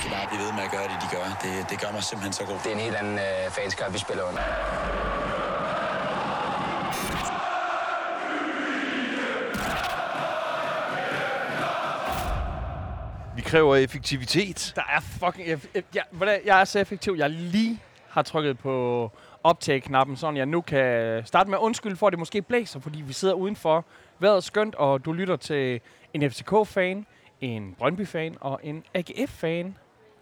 skal bare blive ved med at gøre det, de gør. Det, det gør mig simpelthen så god. Det er en helt anden øh, fanskab, vi spiller under. Vi kræver effektivitet. Der er fucking... Jeg, jeg, jeg, hvordan- jeg er så effektiv, jeg lige har trykket på optag-knappen, sådan jeg nu kan starte med at undskylde for, at det måske blæser, fordi vi sidder udenfor. Vejret er skønt, og du lytter til en FCK-fan, en Brøndby-fan og en AGF-fan.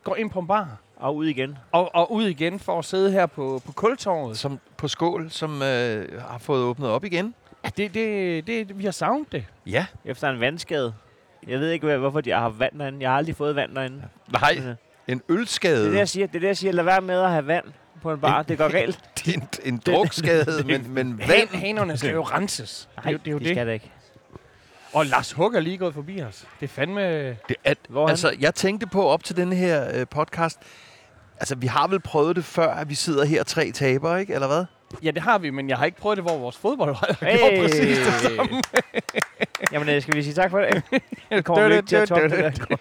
Går ind på en bar Og ud igen. og, og ud igen for at sidde her på, på kultorvet. Som på skål, som øh, har fået åbnet op igen. Ja, det, det, det, vi har savnet det. Ja. Efter en vandskade. Jeg ved ikke, hvorfor de har vand derinde. Jeg har aldrig fået vand derinde. Nej, en Det er ølskade. det, jeg siger. Det er det, jeg siger. Lad være med at have vand på en bar. Det går galt. Det er en, en drukskade, men, men Vand. Hanerne skal jo renses. det, er jo- det er jo de det. skal det ikke. Og Lars Hug er lige gået forbi os. Det er fandme... Det, at, Hvor er han? altså, jeg tænkte på op til denne her øh, podcast, altså vi har vel prøvet det før, at vi sidder her tre tabere, ikke? Eller hvad? Ja, det har vi, men jeg har ikke prøvet det, hvor vores fodboldhold har Hey! gjort præcis det samme. Jamen, øh, skal vi sige tak for det? Det kommer vi ikke til at toppe det der.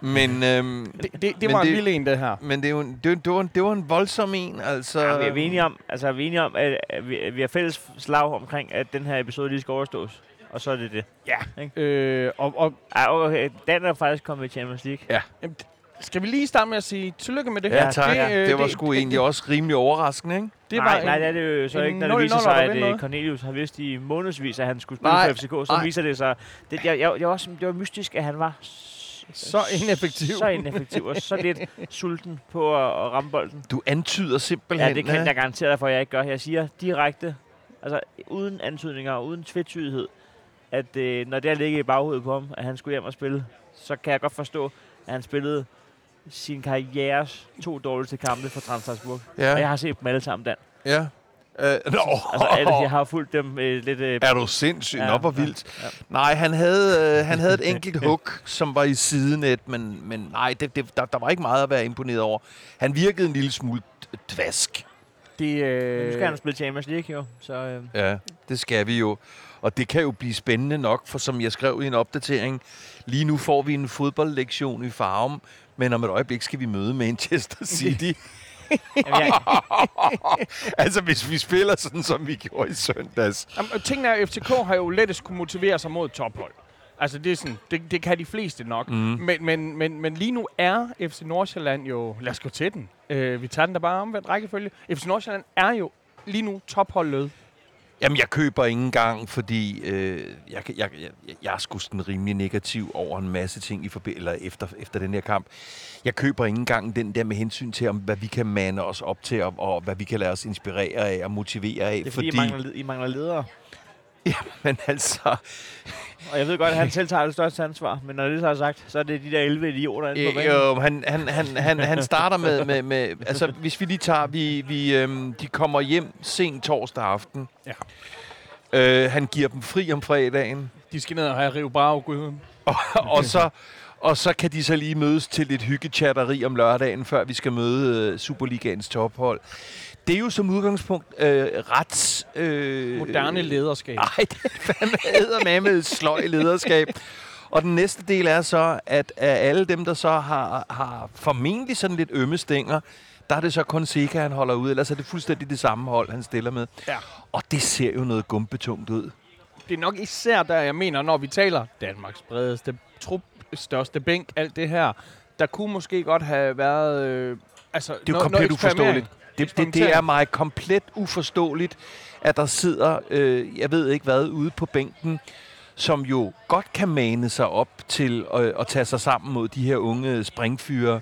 Men, øhm, Det, det, det Men var en det- vild en, det her. men det, er jo en, det, var- det, var en, det var en voldsom en, altså. Ja, vi er enige om, altså, vi er enige om at, at, vi, at vi har fælles slag omkring, at den her episode lige skal overstås. Og så er det det. Øh, og, og Ej, okay, Dan er faktisk kommet i Champions League. jamen, skal vi lige starte med at sige tillykke med det Ja, her? tak. Det, øh, det var sgu egentlig også rimelig overraskende, ikke? Det nej, var nej, en- det er det jo så ikke, når det 0-0 viser sig, at øh, noget. Cornelius har vidst i månedsvis, at han skulle spille Nej, for FCK. Så nej. viser det sig, det, jeg, jeg, jeg var, også- det var mystisk, at han var Så ineffektiv. Så ineffektiv, og så lidt sulten på at, at ramme bolden. Du antyder simpelthen... Ja, det kan jeg garantere dig for, at jeg ikke gør. Jeg siger direkte, altså uden antydninger og uden tvetydighed, at øh, når det har ligget i baghovedet på ham, at han skulle hjem og spille, så kan jeg godt forstå, at han spillede sin karrieres to dårligste kampe for Transvarsburg. Ja. Og jeg har set dem alle sammen, Dan. ja. Øh, nå, Altså, alle, jeg har fulgt dem øh, lidt... Øh, er du sindssyg? Ja, Ja, Nå, hvor ja, vildt. ja. Nej, han havde, øh, han havde et enkelt hook, som var i sidenet, men, men nej, det, det, der, der var ikke meget at være imponeret over. Han virkede en lille smule dvask. Det, øh, nu skal han spille Champions League, jo. Så, øh, Ja, det skal vi jo. Og det kan jo blive spændende nok, for som jeg skrev i en opdatering, lige nu får vi en fodboldlektion i farven, men om et øjeblik skal vi møde Manchester City. altså, hvis vi spiller sådan, som vi gjorde i søndags. Jamen, tingene er, at FCK har jo lettest kunne motivere sig mod tophold. Altså, det, er sådan, det, det kan de fleste nok. Mm. Men, men, men, men lige nu er FC Nordsjælland jo... Lad os gå til den. Øh, vi tager den da bare omvendt rækkefølge. FC Nordsjælland er jo lige nu topholdet. Jamen, jeg køber ikke engang, fordi øh, jeg, jeg, jeg, jeg er sgu sådan rimelig negativ over en masse ting i forbi- eller efter, efter den her kamp. Jeg køber ikke engang den der med hensyn til, om, hvad vi kan mande os op til, og, og hvad vi kan lade os inspirere af og motivere af. det er fordi, I mangler, I mangler ledere. men altså, Og jeg ved godt, at han selv tager det største ansvar. Men når det så er sagt, så er det de der 11 idioter inde på øh, banen. jo, han, han, han, han, han starter med, med, med, altså hvis vi lige tager, vi, vi, øhm, de kommer hjem sent torsdag aften. Ja. Øh, han giver dem fri om fredagen. De skal ned og have Rio Bravo, guden. og, og, så, og så kan de så lige mødes til lidt hyggechatteri om lørdagen, før vi skal møde øh, Superligaens tophold. Det er jo som udgangspunkt øh, ret... Øh, Moderne lederskab. Nej, det er fandme med et sløj lederskab. Og den næste del er så, at af alle dem, der så har, har formentlig sådan lidt ømme stænger, der er det så kun Sika, han holder ud. Ellers er det fuldstændig det samme hold, han stiller med. Ja. Og det ser jo noget gumpetungt ud. Det er nok især der, jeg mener, når vi taler Danmarks bredeste trup, største bænk, alt det her, der kunne måske godt have været... Øh, altså, Det er jo komplet uforståeligt. Det, det, det er mig komplet uforståeligt, at der sidder, øh, jeg ved ikke hvad, ude på bænken, som jo godt kan mane sig op til øh, at tage sig sammen mod de her unge springfyre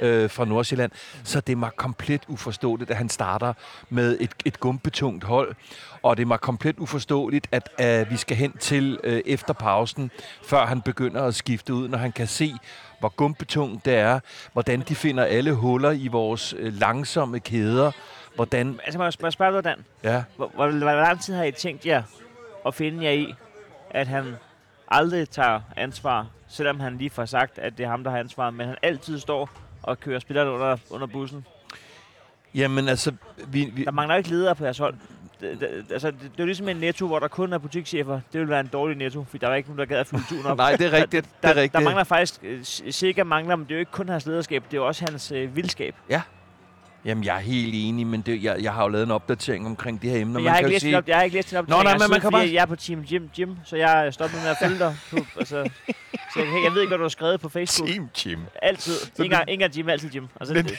øh, fra Nordsjælland. Så det er mig komplet uforståeligt, at han starter med et, et gumpetungt hold. Og det er mig komplet uforståeligt, at øh, vi skal hen til øh, efter pausen, før han begynder at skifte ud, når han kan se, hvor gumpetungt det er, hvordan de finder alle huller i vores øh, langsomme kæder, hvordan... Altså, må jeg spørge, spørge dig, Dan. Ja, Hvor, hvor, hvor lang tid har I tænkt jer at finde jer i, at han aldrig tager ansvar, selvom han lige får sagt, at det er ham, der har ansvaret, men han altid står og kører spillerne under, under bussen. jamen altså, vi, vi, Der mangler ikke ledere på jeres hold. Det, det, altså, det, det er ligesom en netto, hvor der kun er butikschefer. Det vil være en dårlig netto, for der er ikke nogen, der gad at fylde turen op. Nej, det er rigtigt. Det Der, er rigtigt. der mangler faktisk, øh, sikkert mangler, men det er jo ikke kun hans lederskab, det er jo også hans øh, vildskab. Jamen, jeg er helt enig, men det, jeg, jeg har jo lavet en opdatering omkring det her emne. Men jeg har, man ikke kan jo læst sige, op, jeg har ikke læst den op. Nå, nej, men man kan bare- Jeg er på Team Jim, Jim, så jeg er stoppet med at følge dig. Altså, så jeg, jeg ved ikke, hvad du har skrevet på Facebook. Team Jim. Altid. Ikke engang, ikke engang Jim, altid Jim. Altså, det,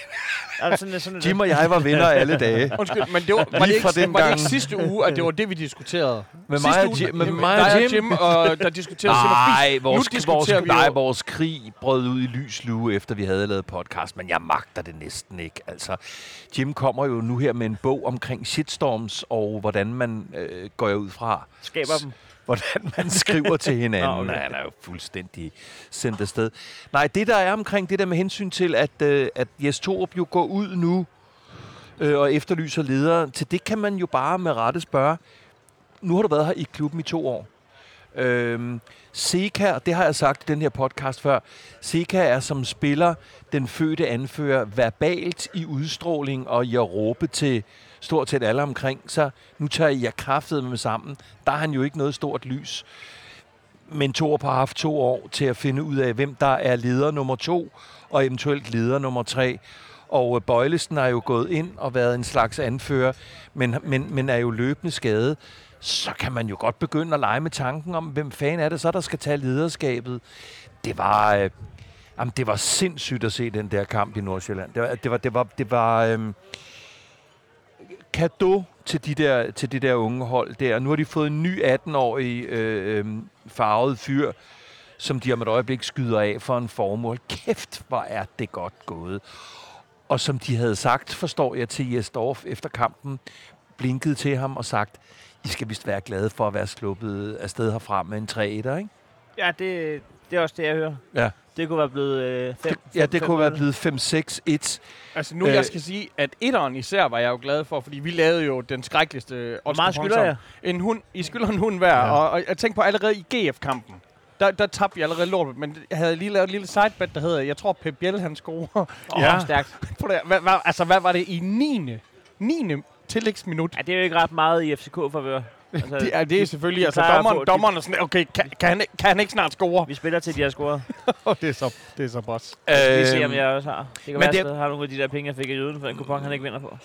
altså, sådan, sådan, Jim og jeg var venner alle dage. Undskyld, men det var, var, det ikke, den var det gang. ikke sidste uge, at det var det, vi diskuterede? Med Sidste mig og uge, Jim. Med mig og Jim. Jim og der diskuterede. Nej, vores, vores, nej, vores krig brød ud i lys lue, efter vi havde lavet podcast, men jeg magter det næsten ikke. Altså, Jim kommer jo nu her med en bog omkring shitstorms, og hvordan man øh, går ud fra, skaber dem. hvordan man skriver til hinanden. Nå, okay. okay. Han er jo fuldstændig sendt afsted. Nej, det der er omkring det der med hensyn til, at, øh, at Jes Torup jo går ud nu øh, og efterlyser ledere, til det kan man jo bare med rette spørge. Nu har du været her i klubben i to år. Øhm, Seca, og det har jeg sagt i den her podcast før, Seca er som spiller den fødte anfører verbalt i udstråling og i at råbe til stort set alle omkring sig. Nu tager jeg kraftet med sammen. Der er han jo ikke noget stort lys. Men Thor har haft to år til at finde ud af, hvem der er leder nummer to, og eventuelt leder nummer tre. Og øh, Bøjlesen har jo gået ind og været en slags anfører, men, men, men er jo løbende skadet. Så kan man jo godt begynde at lege med tanken om, hvem fanden er det så, der skal tage lederskabet. Det var, øh, jamen, det var sindssygt at se den der kamp i Nordsjælland. Det var, det var, det var, det var øh, kado til de, der, til de der unge hold der. Nu har de fået en ny 18-årig øh, øh, farvet fyr, som de om et øjeblik skyder af for en formål. Kæft, hvor er det godt gået. Og som de havde sagt, forstår jeg til Jesdorf efter kampen, blinkede til ham og sagt, i skal vist være glade for at være sluppet afsted herfra med en 3 ikke? Ja, det, det er også det, jeg hører. Ja. Det kunne være blevet øh, fem, Ja, fem- det fem kunne være nul. blevet 5-6-1. Altså nu, Øh. jeg skal sige, at etteren især var jeg jo glad for, fordi vi lavede jo den skrækkeligste Hvor meget skylder jeg? En hund, I skylder en hund hver, Ja. og, og, jeg tænkte på allerede i GF-kampen, der, der tabte vi allerede lort, men jeg havde lige lavet et lille sidebet, der hedder, jeg tror Pep Biel, han scorer. Ja. stærkt. Prøv at- hvad, hvad, altså, hvad var det i 9. 9. tillægsminut? Ja, det er jo ikke ret meget i FCK for Altså, Det er, det er selvfølgelig, de altså dommeren, dommeren er sådan, okay, kan, kan, han, kan han ikke snart score? Vi spiller til, de har scoret. det er så, det er så boss. Vi ser, om jeg også har. Det kan men være, det- at jeg har nogle af de der penge, jeg fik i jøden for en kupon, han ikke vinder på.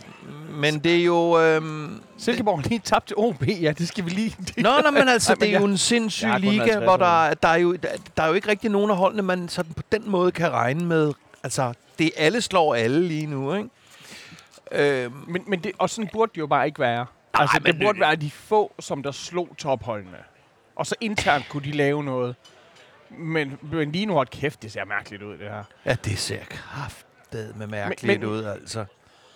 Men det er jo... Øhm, Silkeborg har lige tabt til OB, ja, det skal vi lige... Nå, nå, men altså, Ej, men det er jo en sindssyg liga, 50 hvor der, der, er jo, der, der er jo ikke rigtig nogen af holdene, man sådan på den måde kan regne med. Altså, det er alle slår alle lige nu, ikke? Øhm, Men, men det, og sådan burde det jo bare ikke være. Altså, men det burde være de få, som der slog topholdene. Og så internt kunne de lave noget. Men, men lige nu har kæft, det ser mærkeligt ud, det her. ja, det ser kraftet med mærkeligt Men- men, ud, altså.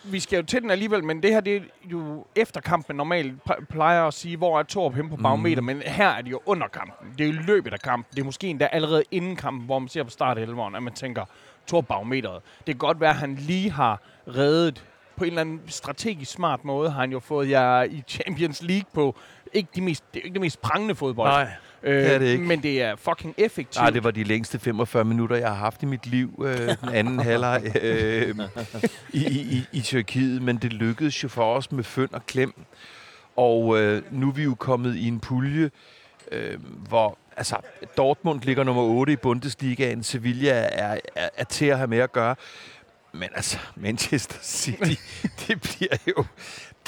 Vi skal jo til den alligevel, men det her, det er jo efter kampen normalt plejer at sige, hvor er Torp henne på barometer, Mhm. men her er det jo under kampen. Det er jo løbet af kampen. Det er måske endda allerede inden kampen, hvor man ser på start af 11'eren, at man tænker, Torp barometeret. Det kan godt være, at han lige har reddet på en eller anden strategisk smart måde, har han jo fået jer i Champions League på ikke de mest, det er ikke det mest prangende fodbold. Nej, øh, det er det ikke. Men det er fucking effektivt. Nej, det var de længste 45 minutter, jeg har haft i mit liv. Øh, den anden halvleg øh, i, i, i, i Tyrkiet. Men det lykkedes jo for os med føn og klem. Og øh, nu er vi jo kommet i en pulje, øh, hvor altså, Dortmund ligger nummer 8 i Bundesligaen. Sevilla er, er, er til at have med at gøre. Men altså, Manchester City, det bliver jo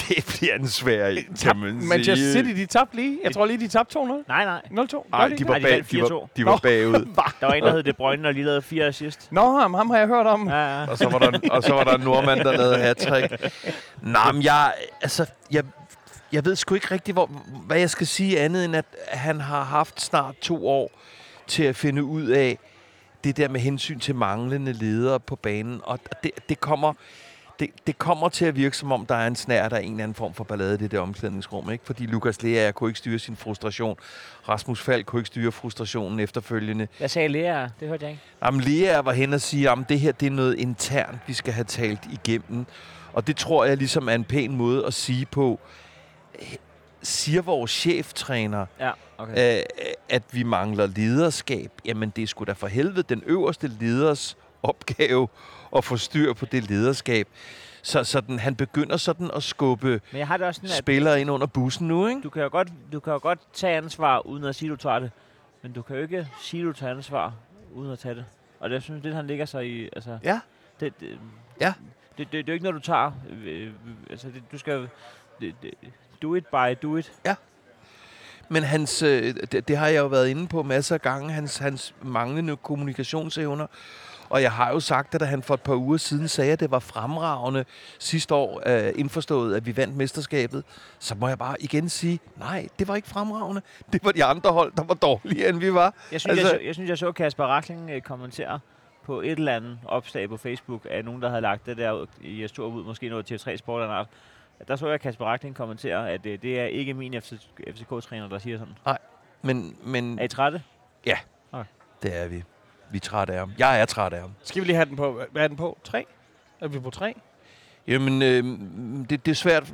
det bliver en svær en, kan man Manchester sige. City, de tabte lige. Jeg tror lige, de tabte 2-0. 0-2. Nej, nej. Nej, Gør de var, Nej, de bag, de var, 4-2. de var bagud. Der var en, der hed De Bruyne og lige lavede fire assist. Nå, ham, ham har jeg hørt om. Ja, ja. Og så var der, og så var der en nordmand, der lavede hat-trick. Nej, men jeg, altså, jeg, jeg ved sgu ikke rigtig, hvor, hvad jeg skal sige andet, end at han har haft snart to år til at finde ud af det der med hensyn til manglende ledere på banen. Og det, det kommer... Det, det kommer til at virke, som om der er en snær, der er en eller anden form for ballade i det der omklædningsrum. Ikke? Fordi Lukas Lea kunne ikke styre sin frustration. Rasmus Falk kunne ikke styre frustrationen efterfølgende. Hvad sagde Lea? Det hørte jeg ikke. Jamen, Lea var hen og sige, at det her det er noget internt, vi skal have talt igennem. Og det tror jeg ligesom er en pæn måde at sige på. Siger vores cheftræner, Ja, okay. øh, at vi mangler lederskab? Jamen, det er sgu da for helvede den øverste leders opgave at få styr på det lederskab. Så sådan, han begynder sådan at skubbe Men jeg har det også sådan, at spillere ind under bussen nu, ikke? du kan, jo godt, du kan jo godt tage ansvar, uden at sige, du tager det. Men du kan jo ikke sige, du tager ansvar, uden at tage det. Og det jeg synes det, han ligger sig i. Altså, Ja. det, det, Ja. Det, det, det, er jo ikke noget, du tager. øh, øh, Altså, det, du skal... Det, det, do it by do it. Men hans, øh, det, det har jeg jo været inde på masser af gange, hans, hans manglende kommunikationsevner. Og jeg har jo sagt, at da han for et par uger siden sagde, at det var fremragende sidste år øh, indforstået, at vi vandt mesterskabet, så må jeg bare igen sige, nej, det var ikke fremragende. Det var de andre hold, der var dårligere, end vi var. Jeg synes, Altså- jeg, så, jeg, synes, jeg så Kasper Rackling øh, kommentere på et eller andet opslag på Facebook af nogen, der havde lagt det der i stor ud, måske noget til 3 sport eller noget. Der så jeg Kasper Rackling kommentere, at øh, det er ikke min FC, FCK-træner, der siger sådan. Men, men Er I trætte? det er vi. Vi er trætte af ham. Jeg er træt af ham. Skal vi lige have den på? Hvad er den på? Tre? Er vi på tre? Jamen, øh, det, det er svært.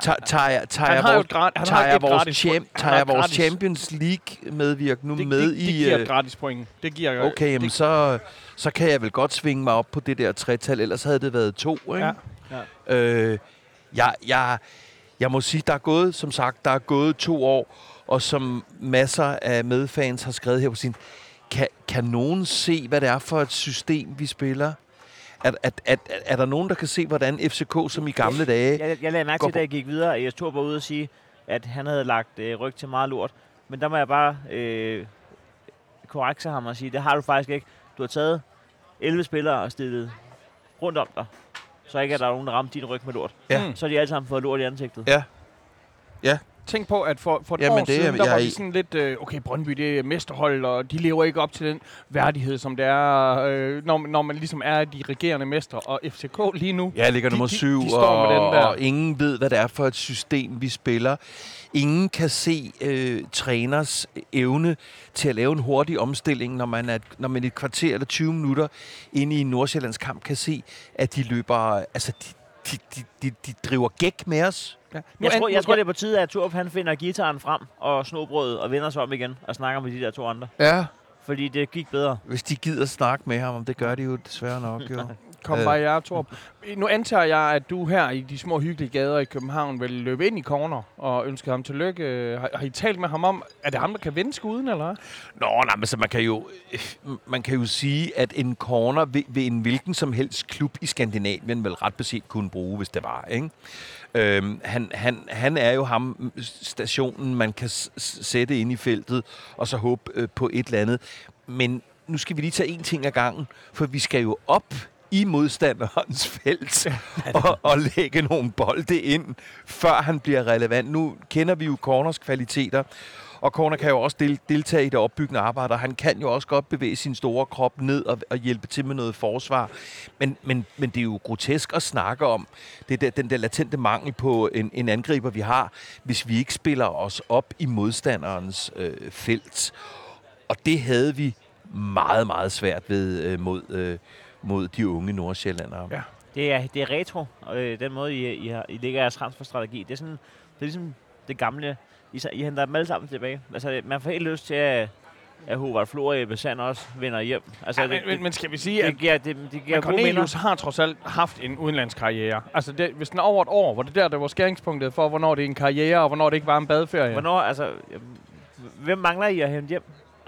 Tager, tager, jeg- tager vores, tager jeg vores, champ, tager jeg vores Champions League medvirk nu det, med det, det i... giver øh, gratis point. Det giver Okay, jamen det, så, så kan jeg vel godt svinge mig op på det der tretal, ellers havde det været to, ikke? Ja. Øh, jeg, jeg, jeg må sige, der er gået, som sagt, der er gået to år, og som masser af medfans har skrevet her på sin, kan, kan nogen se, hvad det er for et system, vi spiller? Er, er, er, er der nogen, der kan se, hvordan FCK som i gamle dage... Jeg, jeg lagde mærke til, da jeg gik videre, at jeg stod var ude og sige, at han havde lagt øh, ryg til meget lort. Men der må jeg bare øh, korrekse ham og sige, det har du faktisk ikke. Du har taget 11 spillere og stillet rundt om dig. Så ikke, at der er nogen, der rammer din ryg med lort. Ja. Så har de alle sammen fået lort i ansigtet. Ja. Tænk på, at for, for et Jamen, år det er- siden, der jeg var vi sådan lidt, øh, okay, Brøndby det er mesterhold, og de lever ikke op til den værdighed, som det er, øh, når, når man ligesom er de regerende mestre. Og FCK lige nu, Jeg ligger De- nummer de- de syv, står og, med den der. og ingen ved, hvad det er for et system, vi spiller. Ingen kan se øh, træners evne til at lave en hurtig omstilling, når man, er, når man i et kvarter eller 20 minutter inde i en Nordsjællands kamp kan se, at de løber... Altså, de, de, de, de, de driver gæk med os. Ja. Jeg tror, jeg tror, det er på tide, at Torp han finder gitaren frem og snobrødet og vender sig om igen og snakker med de der to andre. Ja. Fordi det gik bedre. Hvis de gider snakke med ham, om det gør de jo desværre nok, jo. Kom Øh. bare jer, Torb. Nu antager jeg, at du her i de små hyggelige gader i København vil løbe ind i corner og ønske ham tillykke. Har, har I talt med ham om, er det ham, der kan vinde skuden, eller? Nå, nej, men så man kan jo, man kan jo sige, at en corner vil, vil en hvilken som helst klub i Skandinavien vel ret beset kunne bruge, hvis det var, ikke? Øhm, han, han, han er jo ham, stationen, man kan sætte ind i feltet, og så håbe øh, på et eller andet. Men nu skal vi lige tage en ting ad gangen, for vi skal jo op i modstanderens felt og, og lægge nogle bolde ind, før han bliver relevant. Nu kender vi jo Corners kvaliteter, og Corner kan jo også del, deltage i det opbyggende arbejde, og han kan jo også godt bevæge sin store krop ned og, og hjælpe til med noget forsvar. Men, men, men det er jo grotesk at snakke om det der, den der latente mangel på en, en angriber, vi har, hvis vi ikke spiller os op i modstanderens øh, felt. Og det havde vi meget, meget svært ved øh, mod, øh, mod de unge nordsjællandere. Ja. Det er, det er retro, og øh, den måde, I, I, har, I lægger jeres transferstrategi. Det er, sådan, det er ligesom det gamle. I, I henter dem alle sammen tilbage. Altså, man får helt lyst til, at, at Hovard Flor og Ebbe Sand også vinder hjem. Altså, Ja, det, men, men, men skal vi sige, at det, giver, det, det giver. Cornelius har trods alt haft en udenlandskarriere. Altså, det, hvis den er over et år, hvor det der, der var skæringspunktet for, hvornår det er en karriere, og hvornår det ikke var en badeferie. Hvornår, altså, hvem mangler I at hente hjem?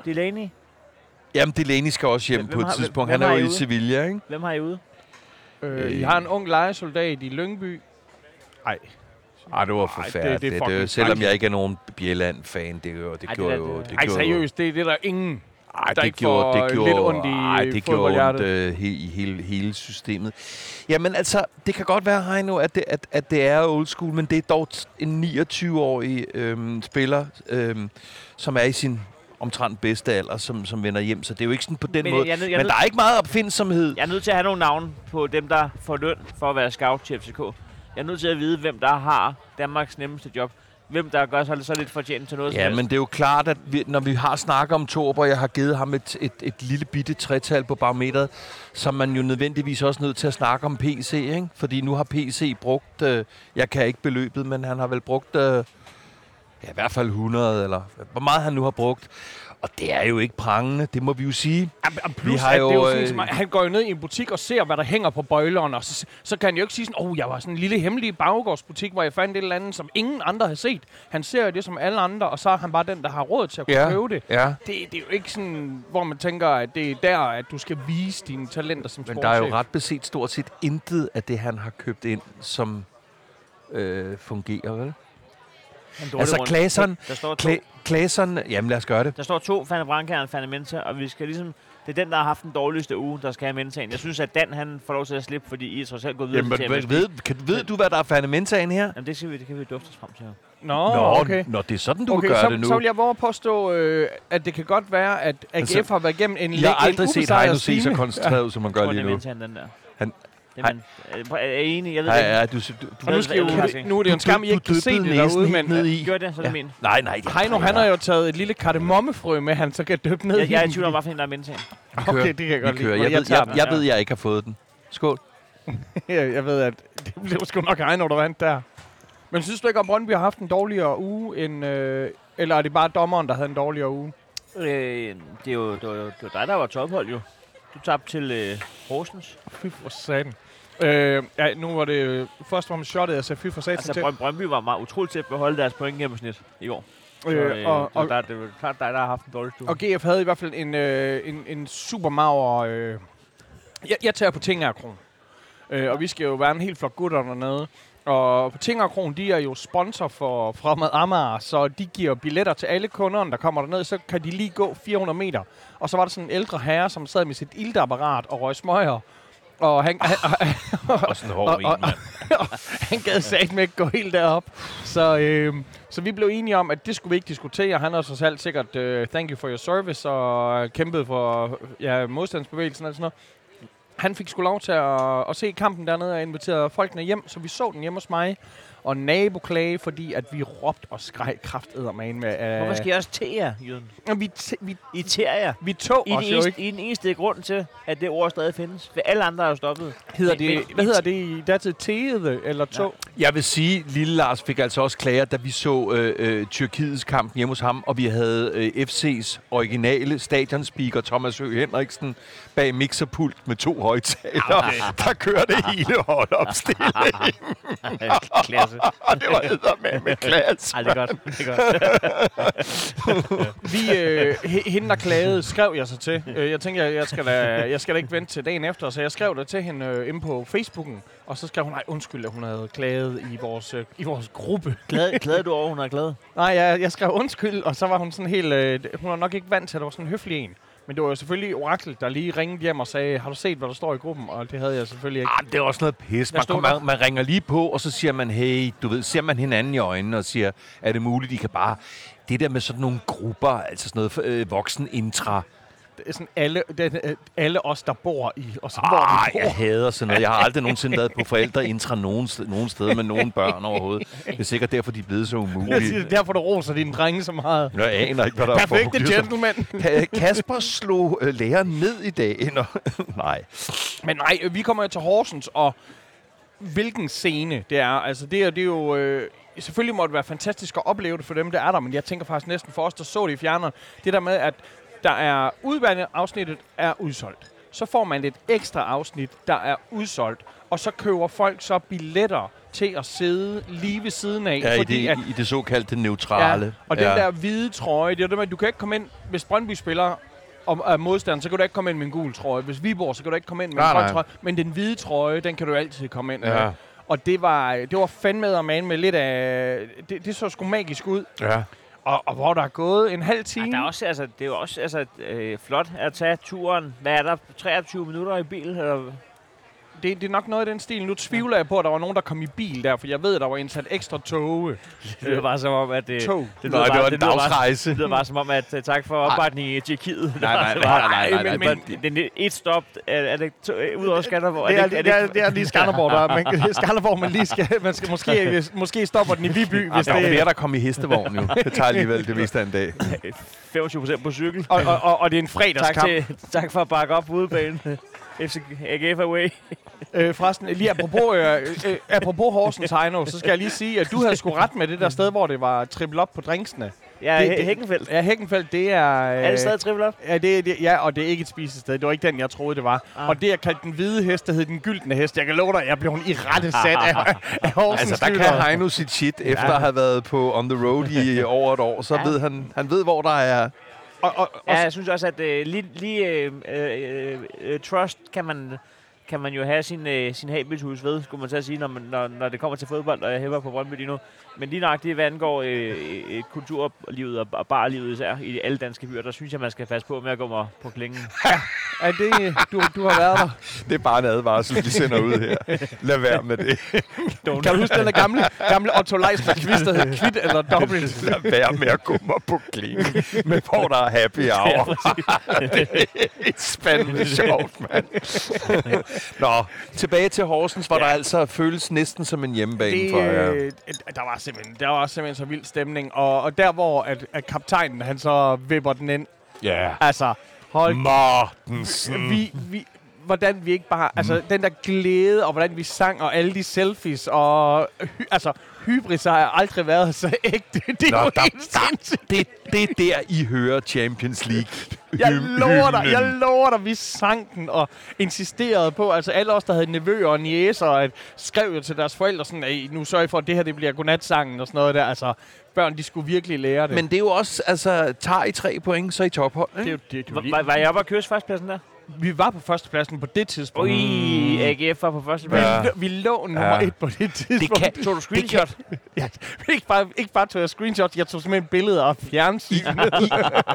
Delaney? Jamen, Delaney skal også hjem Hvem på et har- tidspunkt. hvem Han er jo I? Sevilla, ikke? Hvem har I ude? Øh, I har en ung lejesoldat i Lyngby. Nej. Ej, det var det- forfærdeligt. det er Det, fucking det, selvom jeg ikke er nogen Bjelland-fan, det, det det gjorde jo... det- Det Ej, seriøst, det, det er der ingen, Ej, der det ikke gjorde, får det lidt gjorde, ondt i ej, det gjorde ondt øh, he, i hele, hele systemet. Jamen altså, det kan godt være, Heino, at det, at, at det er old school, men det er dog en 29-årig øhm, spiller, øhm, som er i sin omtrent bedste alder, som, som vender hjem. Så det er jo ikke sådan på den Men måde. jeg jeg er men der er ikke meget opfindsomhed. Jeg er nødt til at have nogle navne på dem, der får løn for at være scout til FCK. Jeg er nødt til at vide, hvem der har Danmarks nemmeste job. Hvem der gør sig så lidt fortjent til noget Ja, men det er jo klart, at vi, når vi har snakket om Torb, og jeg har givet ham et, et, et lille bitte tretal på barometeret, så er man jo nødvendigvis også nødt til at snakke om PC, ikke? Fordi nu har PC brugt, øh, jeg kan ikke beløbet, men han har vel brugt, øh, ja, i hvert fald 100, eller hvor meget han nu har brugt. Og det er jo ikke prangende, det må vi jo sige. Jamen, plus, har at jo, det er jo sådan, øh, som, han går jo ned i en butik og ser, hvad der hænger på bøjleren, og så, så kan han jo ikke sige sådan, oh, jeg var sådan en lille hemmelig baggårdsbutik, hvor jeg fandt et eller andet, som ingen andre har set. Han ser jo det som alle andre, og så er han bare den, der har råd til at kunne købe det. ja. Det, det er jo ikke sådan, hvor man tænker, at det er der, at du skal vise dine talenter som Men der er jo sportschef. ret beset stort set intet af det, han har købt ind, som øh, fungerer, vel? Altså. Claesson- Der står to, Kla- Klaseren, jamen lad os gøre det. der står to Fanny Branca og en Fanny Menta, og vi skal ligesom... Det er den, der har haft den dårligste uge, der skal have Mentaen. Jeg synes, at Dan han får lov til at slippe, fordi I er trods alt gået videre Jamen, til ved, Champions ved, kan, ved du, hvad der er fanementaen her? Jamen, det, skal vi, det kan vi dufte os frem til. Nå, Nå, okay. Nå, det er sådan, du okay, gøre så, det nu. så vil jeg våge påstå, øh, at det kan godt være, at AGF Altså, har været igennem en jeg har aldrig set Heino se så koncentreret ud, som Jeg gør tror, det lige er nu. Mentaen, den der. Han- er, man, er, jeg enig? Jeg ved Nej, ja, du, du, Og nu, skal I jo, nu er det jo en skam, I ikke kan se det derude, men ned i. Gør det, så er det Ja. min. Nej, nej. det- Heino, han har jo taget et lille kardemommefrø med, han så kan døbe ned Jeg, jeg er i tvivl om, fordi- hvad for en, der er. Vi kører. Okay, det kan jeg godt Vi kører. lide. Jeg, Jeg jeg, jeg ved, jeg ikke har fået den. Skål. jeg, jeg ved, at det blev sgu nok Heino, der vandt der. Men synes du ikke, at Brøndby har haft en dårligere uge, end, øh, eller er det bare dommeren, der havde en dårligere uge? Øh, det, er jo, det, var, det var dig, der var tophold jo. Du tabte til øh, Horsens. Fy for satan. Øh, ja, nu var det øh, først var man shottet, jeg sagde fy for satan Altså, til. Brøn, Brøndby var meget utroligt til at beholde deres point gennemsnit i år. Så, Øh, og, og, og, der, det er klart dig, der har haft en dårlig stue. og GF havde i hvert fald en, øh, en, en super mager... Øh, jeg, jeg tager på Tingerkron. Øh, og vi skal jo være en helt flok gutter dernede. Og på Tingerkron, de er jo sponsor for Fremad Amager, så de giver billetter til alle kunderne, der kommer derned. Så kan de lige gå 400 meter. Og så var der sådan en ældre herre, som sad med sit iltapparat og røg smøger. Og han, han, Og sådan en hård Og- en, og- mand. han gad sagt med ikke gå helt derop. Så, øh, så vi blev enige om, at det skulle vi ikke diskutere. Han har så selv sikkert uh, thank you for your service og øh, kæmpet for ja, modstandsbevægelsen og sådan noget. Han fik sgu lov til at, at se kampen dernede og invitere folkene hjem, så vi så den hjemme hos mig. Og naboklage, fordi at vi råbte og skreg krafteddermane med... Uh, Hvorfor skal jeg også til jer, Jørgen? vi, t- vi, I ter jer. vi tog I os den jo eneste, ikke. I den eneste grund til, at det ord stadig findes. For alle andre er jo stoppet. Hedder Men- det, men- hvad hedder det i datid? Tede eller tog? Jeg vil sige, lille Lars fik altså også klager, da vi så øh, øh, Tyrkiets kamp hjemme hos ham, og vi havde øh, FC's originale stadionspeaker Thomas Høgh Henriksen bag mixerpult med to højtalere, der kørte hele holdopstilling. Klasse. Og det var eddermame med klasse. Ej, det er godt. Det er godt. Vi, øh, he- hende, der klagede, skrev jeg så til. Øh, jeg tænkte, jeg, jeg, skal da, jeg skal da ikke vente til dagen efter, så jeg skrev det til hende øh, inde på Facebooken. Og så skrev hun, nej, undskyld, at hun havde klaget i vores, øh, i vores gruppe. Glæder, glæder du over, hun er glad? Nej, jeg, jeg skrev undskyld, og så var hun sådan helt... Øh, hun var nok ikke vant til, at det var sådan en høflig en. Men det var jo selvfølgelig Orakel, der lige ringede hjem og sagde, har du set, hvad der står i gruppen? Og det havde jeg selvfølgelig ikke. Ah, det er også noget pis. Man, der? man, man ringer lige på, og så siger man, hey, du ved, ser man hinanden i øjnene og siger, er det muligt, de kan bare... Det der med sådan nogle grupper, altså sådan noget øh, voksen intra. Sådan alle, det, øh, alle os, der bor i, og så hvor Ej, vi bor. jeg hader sådan noget. Jeg har aldrig nogensinde været på forældreintra nogen, nogen steder med nogen børn overhovedet. Det er sikkert derfor, de er blevet så umulige. det er derfor, du roser dine drenge så meget. Jeg aner ikke, hvad der er Perfekte gentleman. Ka- Kasper slog øh, læreren ned i dag. Nå, nej. Men nej, øh, vi kommer jo til Horsens, og hvilken scene det er. Altså, det er, det er jo... Øh, selvfølgelig må det være fantastisk at opleve det for dem, der er der, men jeg tænker faktisk næsten for os, der så det i fjerneren. Det der med, at der er udvalgte afsnittet er udsolgt. Så får man et ekstra afsnit, der er udsolgt. Og så køber folk så billetter til at sidde lige ved siden af. Ja, i fordi det, at, i det såkaldte neutrale. Ja, og den der hvide trøje, det er det med, at du kan ikke komme ind, hvis Brøndby spiller om er modstander, så kan du ikke komme ind med en gul trøje. Hvis Viborg, så kan du ikke komme ind med Nej, en grøn trøje. Men den hvide trøje, den kan du altid komme ind med. Ja. Og det var, det var fandme og man med lidt af... Det, det så sgu magisk ud. Ja. Og, og hvor der er gået en halv Ej, time... der er også, altså, det er jo også altså, øh, flot at tage turen. Hvad er der? 23 minutter i bil? Eller? Det, det er nok noget i den stil. Nu tvivler jeg på, at der var nogen, der kom i bil der, for jeg ved, at der var indsat ekstra toge. Det lyder bare som om, at det, Tog. det, Nej, det var en dagsrejse. det lyder bare som om, at uh, tak for opbakningen i Tjekkiet. Nej, nej, Det var- nej, nej, nej, men- nej, Men det er et stop. Er, er det to, øh, ud over Skanderborg? Det er, det, det, er, det er lige Skanderborg, der man, er Skanderborg, man lige skal, man skal måske, måske stopper den i Viby, Ja, hvis der var det flere, der kom i hestevogn jo. Det tager alligevel det meste af en dag. 25 procent på cykel. og, og, og, og det er en Tak, fredagskamp. til, tak for at bakke op på udebanen. FC AGF away. Øh, forresten, lige apropos, øh, øh, apropos Horsens Heino, så skal jeg lige sige, at du havde sgu ret med det der sted, hvor det var trippel op på drinksene. Ja, Det- Hækkenfeldt. Ja, Hækkenfeldt, det er... Øh, Er det stadig triple up? Ja, det, det, ja, og det er ikke et spisested. Det var ikke den, jeg troede, det var. Ah. Og det, jeg kaldte den hvide hest, der hed den gyldne hest. Jeg kan love dig, jeg blev i rette sat af, af Horsens Altså, der lyttere. kan Heino sit shit, efter at have været på On The Road i over et år. Så Ja. ved han, han ved, hvor der er... Og, og, og, Ja, jeg synes også, at øh, lige, lige øh, øh, øh, trust kan man, kan man jo have sin, øh, sin habitus ved, skulle man så sige, når, man, når, når det kommer til fodbold, og jeg hæver på Brøndby lige nu. Men lige nøjagtigt, hvad angår øh, øh, kulturlivet og, og barlivet især i alle danske byer, der synes jeg, man skal passe på med at gå mig på klingen. er det, du, du har været der? Det er bare en advarsel, vi sender ud her. Lad være med det. Kan du huske den der gamle, gamle Otto Leisner quiz, der hed Kvit eller Dobbelt? Lad være med at gå mig på klingen, med hvor der er happy hour. det er spændende sjovt, mand. Nå, tilbage til Horsens, hvor ja. der altså føles næsten som en hjemmebane Det, for jer. øh, der var simpelthen, der var simpelthen så vild stemning. Og, og der, hvor at, at kaptajnen, han så vipper den ind. Ja. Altså, hold Mortensen. vi, vi, hvordan vi ikke bare... Altså, den der glæde, og hvordan vi sang, og alle de selfies, og... Altså, hybris har jeg aldrig været så ægte. Det er Nå, jo der- helt sindssygt. Det, det er der, I hører Champions League. Jeg lover dig, jeg lover dig, vi sang den og insisterede på, altså alle os, der havde nevøer og niæser, at skrev jo til deres forældre sådan, at nu sørg for, at det her det bliver godnatsangen og sådan noget der. Altså, børn, de skulle virkelig lære det. Men det er jo også, altså, tager I tre point, så er I tophold, det er ikke? jo, det, er jo Var, var, var jeg oppe og kysse førstepladsen der? Vi var på førstepladsen på det tidspunkt. Ui, AGF var på Vi, førstepladsen. Ja. lå, vi lå nummer Ja. et på det tidspunkt. kan- Tog du screenshot? Ja, ikke, bare, ikke bare tog jeg screenshot, jeg tog simpelthen billeder af fjernsynet.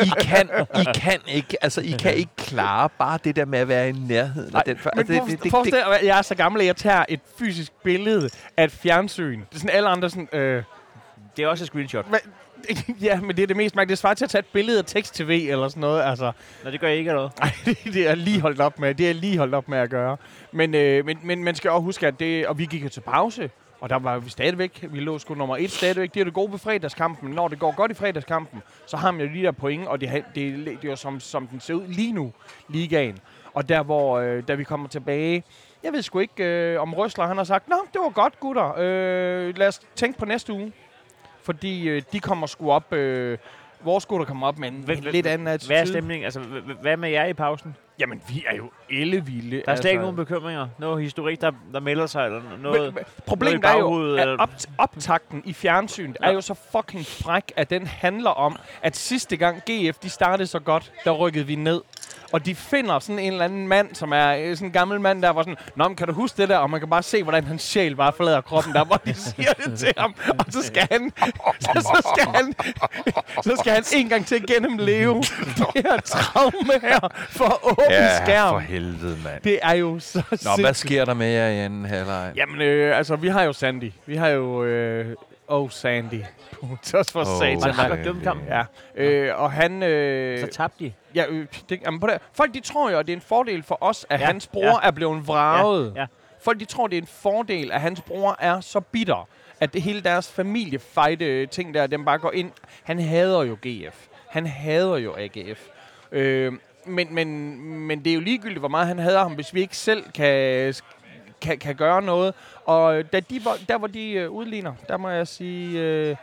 I kan, I kan ikke, altså, I kan ikke klare bare det der med at være i nærheden af den. for- Men altså, det, det, det, forestil dig, at jeg er så gammel, at jeg tager et fysisk billede af et fjernsyn. Det er sådan alle andre sådan... Øh, Det er også et screenshot. Hva? ja, men det er det mest mærkelige. Det svarer til at tage et billede af tekst-tv eller sådan noget. Altså, Nå, det gør jeg ikke eller noget. ej, det, det er lige holdt op med. Det er lige holdt op med at gøre. Men, øh, men, men man skal også huske, at det... Og vi gik jo til pause. Og der var vi stadigvæk, vi lå sgu nummer et stadigvæk. Det er det gode ved fredagskampen. Når det går godt i fredagskampen, så har man jo de der point, og det, det, det er jo som, som den ser ud lige nu, ligaen. Og der hvor, øh, da vi kommer tilbage, jeg ved sgu ikke, øh, om Røsler han har sagt, Nå, det var godt gutter, øh, lad os tænke på næste uge. Fordi øh, de kommer sgu op, øh, vores gutter kommer op med en, Hvad- en lidt anden attitude. Hvad er stemningen? Altså, hvad med jer i pausen? Jamen, vi er jo ellevilde. Der er slet ikke nogen bekymringer. Noget historik, der, der melder sig, eller noget... Men, problemet noget er jo, at eller- op, optakten i fjernsynet ja. er jo så fucking fræk, at den handler om, at sidste gang GF de startede så godt, der rykkede vi ned. Og de finder sådan en eller anden mand, som er øh, sådan en gammel mand, der var sådan, Nå, men kan du huske det der? Og man kan bare se, hvordan hans sjæl bare forlader kroppen der, hvor de siger det til ham. Og så skal han, så, så skal han, så skal han en gang til gennemleve det her traume her for åben Ja, skærm. for helvede, mand. Det er jo så Nå, hvad sindssygt. sker der med jer i anden halvleg? Jamen, øh, altså, vi har jo Sandy. Vi har jo... Øh, oh, Sandy. Også for oh, satan. Var det ham, der Okay. dømte kampen? Ja, øh, og han... Øh, Så tabte de. ja, øh, det, jamen, på det, folk de tror jo, at det er en fordel for os, at Ja, hans bror ja. er blevet vraget. Ja, ja. Folk de tror, det er en fordel, at hans bror er så bitter, at det hele deres familiefejde ting der, dem bare går ind. Han hader jo GF. Han hader jo AGF. Øh, men, men, men det er jo ligegyldigt, hvor meget han hader ham, hvis vi ikke selv kan, kan, kan gøre noget. Og øh, da de, var- der hvor de øh, udligner, der må jeg sige, øh,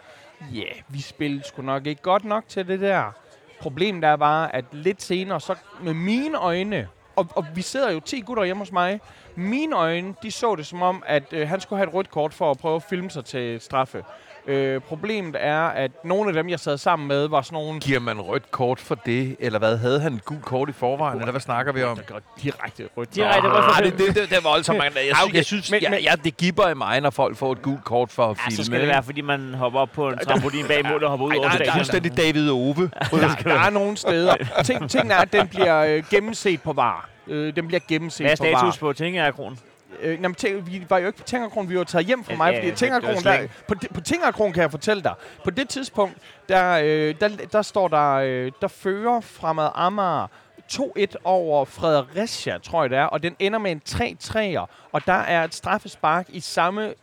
ja, yeah, vi spillede sgu nok ikke godt nok til det der. Problemet er bare, at lidt senere, så med mine øjne, og, og vi sidder jo 10 gutter hjemme hos mig, mine øjne, de så det som om, at øh, han skulle have et rødt kort for at prøve at filme sig til straffe. Øh, problemet er, at nogle af dem, jeg sad sammen med, var sådan nogle... Giver man rødt kort for det, eller hvad? Havde han et gult kort i forvejen, eller hvad snakker vi om? Direkte rødt. Direkte rødt Ah, det, det, det, det var altså mange, jeg, synes, okay. jeg synes, Men- ja, ja, det giver i mig, når folk får et gult kort for at Ja, filme. så skal det være, fordi man hopper op på en trampolin bag mål og hopper ud Ej, over er stadion. fuldstændig David Ove. Der, der er nogle steder. Ting, tingene er, at den bliver øh, gennemset på var. Øh, den bliver gennemset Hvad er på var. status på Tingerakron? Øh, jamen, tænk, vi var jo ikke på Tingerkron, vi var taget hjem fra mig, ja, fordi var der, på, på Tingerkron kan jeg fortælle dig, på det tidspunkt, der, øh, der, der står der, øh, der fører fremad Amager 2-1 over Fredericia, tror jeg det er, og den ender med en 3-3'er, og der er et straffespark i samme,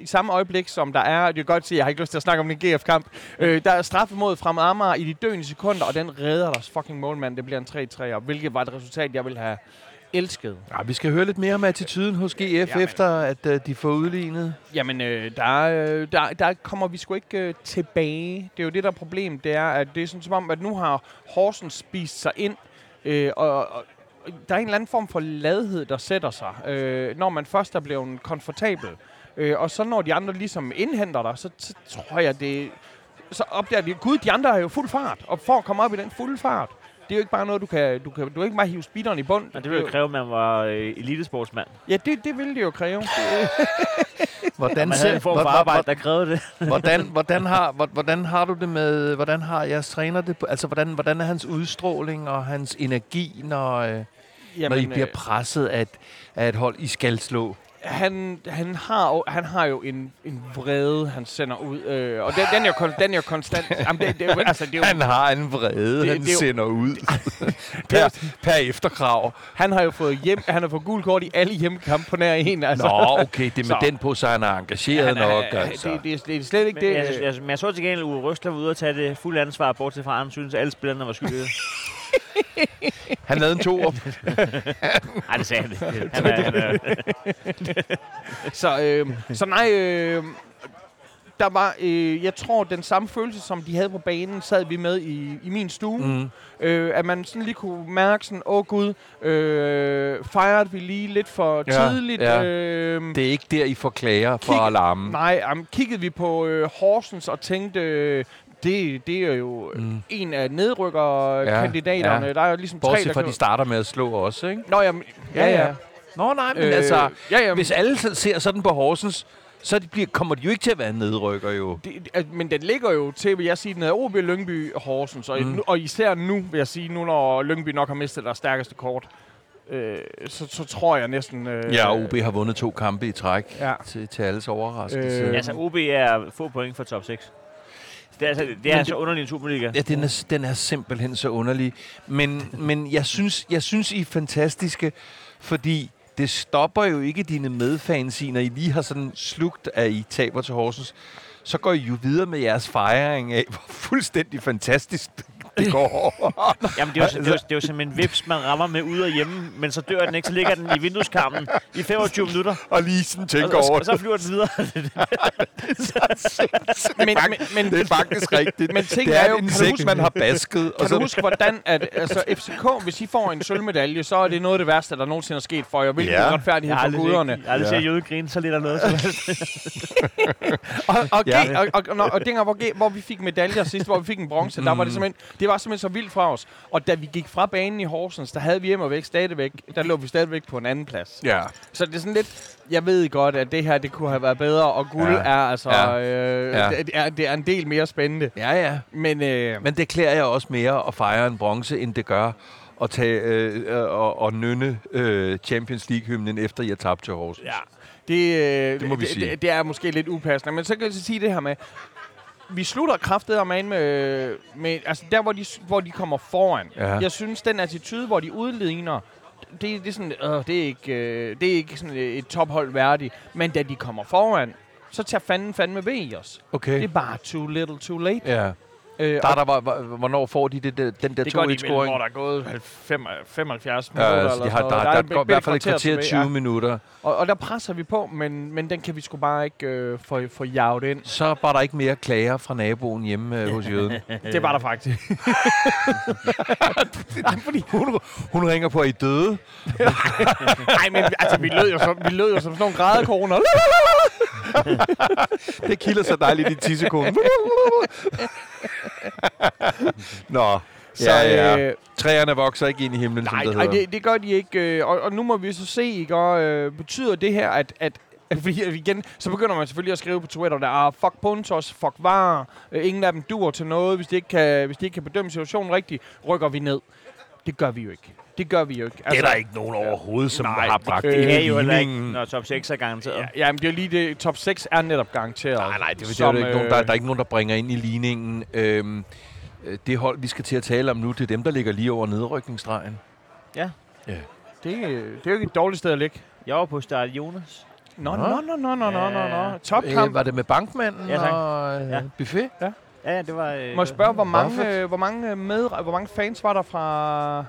i samme øjeblik, som der er, det kan godt sige, jeg har ikke lyst til at snakke om den GF-kamp, øh, der er straffe mod fremad Amager i de døende sekunder, og den redder deres fucking målmand, det bliver en 3-3'er, hvilket var et resultat, jeg ville have elskede. Ja, vi skal høre lidt mere om attituden hos GF, Jamen. efter at uh, de får udlignet. Jamen, øh, der, øh, der, der kommer vi sgu ikke øh, tilbage. Det er jo det, der er problem. Det er, at det er sådan som om, at nu har Horsens spist sig ind, øh, og, og der er en eller anden form for ladhed, der sætter sig, øh, når man først er blevet komfortabel. Øh, og så når de andre ligesom indhenter dig, så, så tror jeg, det så opdager de, gud, de andre er jo fuld fart, og for at komme op i den fulde fart, det er jo ikke bare noget, du kan, du kan, du kan ikke bare hive speederen i bund. Og det vil jo kræve, at man var øh, elitesportsmand. Ja, det, det ville det jo kræve. Hvordan, Man havde en form for arbejde, der krævede det. hvordan, hvordan, har, hvor- hvordan har du det med, hvordan har jeres træner det, på- altså hvordan, hvordan er hans udstråling og hans energi, når, øh, når I bliver øh, presset af et, af et hold, I skal slå? Han, han, har, jo- han har jo en, en vrede, han sender ud. Øh, og den, den, er jo, kon- den er jo konstant. Jamen, det, det, er jo, altså, det er jo, Han har en vrede, Det- han det jo- sender ud per, per efterkrav. han har jo fået hjem, han har fået gul kort i alle hjemmekampe på nær en. Altså. Nå, okay, det er med Så. den på, så han er engageret han er, nok. Altså. det, det, det, er slet ikke Men det. jeg, jeg, men jeg så til gengæld, Uwe Røsler var ude og tage det fulde ansvar, bortset fra, at han synes, at alle spillerne var skyldige. Han lavede en toer. Nej, det sagde han ikke. Han er, han er, Så, øh, så nej, øh, der var, øh, jeg tror, den samme følelse, som de havde på banen, sad vi med i, i min stue. Mm. Øh, at man sådan lige kunne mærke sådan, åh oh, gud, øh, fejrede vi lige lidt for Ja, tidligt. ja. Øh, Det er ikke der, I får klager for alarmen. Nej, um, kiggede vi på øh, Horsens og tænkte, øh, det, det er jo mm. En af nedrykkerkandidaterne. Ja, Der er jo ligesom tre, Bortset der fra, kan... de starter med at slå også, ikke? Nå, jamen, ja, ja. ja. Nå, nej, men Øh, altså, ja, ja, hvis alle så- ser sådan på Horsens, så de bliver, kommer de jo ikke til at være nedrykker, jo. Det, at, men den ligger jo til, vil jeg sige, den er OB, Lyngby og Horsens. Og, Mm. og især nu, vil jeg sige, nu når Lyngby nok har mistet deres stærkeste kort, øh, så, så tror jeg næsten... Øh, Ja, OB har vundet to kampe i træk Ja. til, til alles overraskelse. Øh, altså, OB er få point for top 6. Det er, altså, det er altså underlig en Superliga. Ja, den er, den er simpelthen så underlig. Men, men jeg, synes, jeg synes, I er fantastiske, fordi det stopper jo ikke dine medfans i, når I lige har sådan slugt, at I taber til Horsens. Så går I jo videre med jeres fejring af, hvor fuldstændig fantastisk det går. Jamen, det er, jo, det, er jo, det er jo som en vips, man rammer med ude og hjemme, men så dør den ikke, så ligger den i vindueskarmen i 25 minutter, og lige sådan og, tænker og, over og så flyver den videre. men, men, men, det er faktisk rigtigt. Men ting det er, er jo- et kan du insekt, huske- man har basket. Kan du huske, hvordan at, altså, FCK, hvis I får en sølvmedalje, så er det noget af det værste, der nogensinde er sket for jer. Hvilken Ja. retfærdighed for guderne. jeg har aldrig Ja. set Jøde grine så lidt af noget. Og, og, Ja. ja. og, og, og, og dengang, hvor, hvor vi fik medaljer sidst, hvor vi fik en bronze, mm. der var det simpelthen, det var simpelthen så vildt fra os. Og da vi gik fra banen i Horsens, der havde vi hjem og væk stadigvæk, der lå vi stadigvæk på en anden plads. Ja. Så det er sådan lidt, jeg ved godt, at det her, det kunne have været bedre, og guld Ja. er altså, Ja. Øh, Ja. ja. Det, er, det er en del mere spændende. Ja, ja. Men, øh, Men det klæder jeg også mere at fejre en bronze, end det gør at tage øh, øh, og, og nynne øh, Champions League-hymnen, efter jeg tabte til Horsens. Ja, det, øh, Det må vi det, sige. Det, det er måske lidt upassende. Men så kan jeg så sige det her med, vi slutter kraftet og med, med, med, altså der, hvor de, hvor de kommer foran. Ja. Jeg synes, den attitude, hvor de udligner, det, det, er sådan, øh, det er ikke, øh, det er ikke sådan et tophold værdigt. Men da de kommer foran, så tager fanden fandme ved i os. Okay. Det er bare too little, too late. Ja. Øh, Der, og der hvornår får de det, det, den der det gør de vel, 2-1-scoring? hvor der er gået fem- 75 Ja, minutter. altså, eller de har, der, noget. der, der, er går i hvert fald et kvarter tilbage, 20 ja. minutter. Og, og der presser vi på, men, men den kan vi sgu bare ikke øh, få, få jaget ind. Så var der ikke mere klager fra naboen hjemme øh, hos jøden. Det var der faktisk. Fordi hun, hun ringer på, at I døde. Nej, men altså, vi lød jo som, vi lød jo som sådan nogle grædekoner. Det kilder så dejligt i tissekone. Nå, Så, ja, ja. øh, Træerne vokser ikke ind i himlen, nej, som det nej det, det gør de ikke. Øh, og, og nu må vi så se, ikke? Og, øh, betyder det her, at, at fordi igen, så begynder man selvfølgelig at skrive på Twitter, der er fuck Puntos, fuck var, øh, ingen af dem dur til noget, hvis de, ikke kan, hvis de ikke kan bedømme situationen rigtigt, rykker vi ned. Det gør vi jo ikke. Det gør vi jo ikke. Det er der ikke nogen overhovedet, som Nej, har bragt øh, ind Det er i jo heller ikke, når top 6 er garanteret. Ja, ja, men det er jo lige det. Top 6 er netop garanteret. Nej, nej, det, det, som, er jo ikke nogen, der, øh, der er ikke nogen, der bringer ind i ligningen. Øhm, øh, det hold, vi skal til at tale om nu, det er dem, der ligger lige over nedrykningsstregen. Ja. ja. Det, er- det er jo ikke et dårligt sted at ligge. Jeg var på start Jonas. Nå, Nå. nå, nå, nå, nå, nå, nå, Topkamp. Øh, var det med bankmanden Ja, tak. og øh, Ja. buffet? Ja, ja, det var... Øh, Må jeg spørge, hvor mange, øh, hvor mange, med, hvor mange fans var der fra,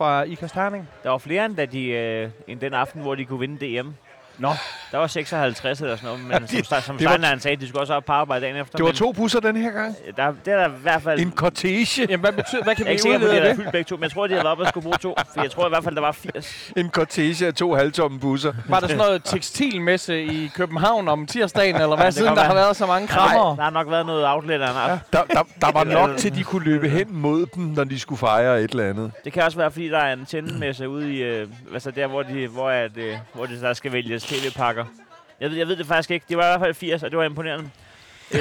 fra Ikast Herning. Der var flere end, da de, øh, end den aften, hvor de kunne vinde DM. Nå. Der var 56 eller sådan noget, men det- som, som det var- sagde, de skulle også op på arbejde dagen efter. Det var to busser den her gang. Der, det er der i hvert fald... En cortege. Jamen, hvad, betyder, hvad kan jeg er vi ikke sikker på, at udlede de af havde det? fyldt begge to, men jeg tror, de havde været oppe og skulle bruge to. For jeg tror i hvert fald, der var 80. En cortege af to halvtomme busser. Var der sådan noget tekstilmesse i København om tirsdagen, eller hvad, det siden der har været så mange Der, krammer? der har nok været noget outlet eller noget. Der, der, der var nok til, de kunne løbe hen mod dem, når de skulle fejre et eller andet. Det kan også være, fordi der er en tændemesse ude i, øh, altså der, hvor, de, hvor, at, øh, hvor de, der skal vælges tv-pakker. Jeg ved, jeg ved det faktisk ikke. Det var i hvert fald 80, og det var imponerende. øhm,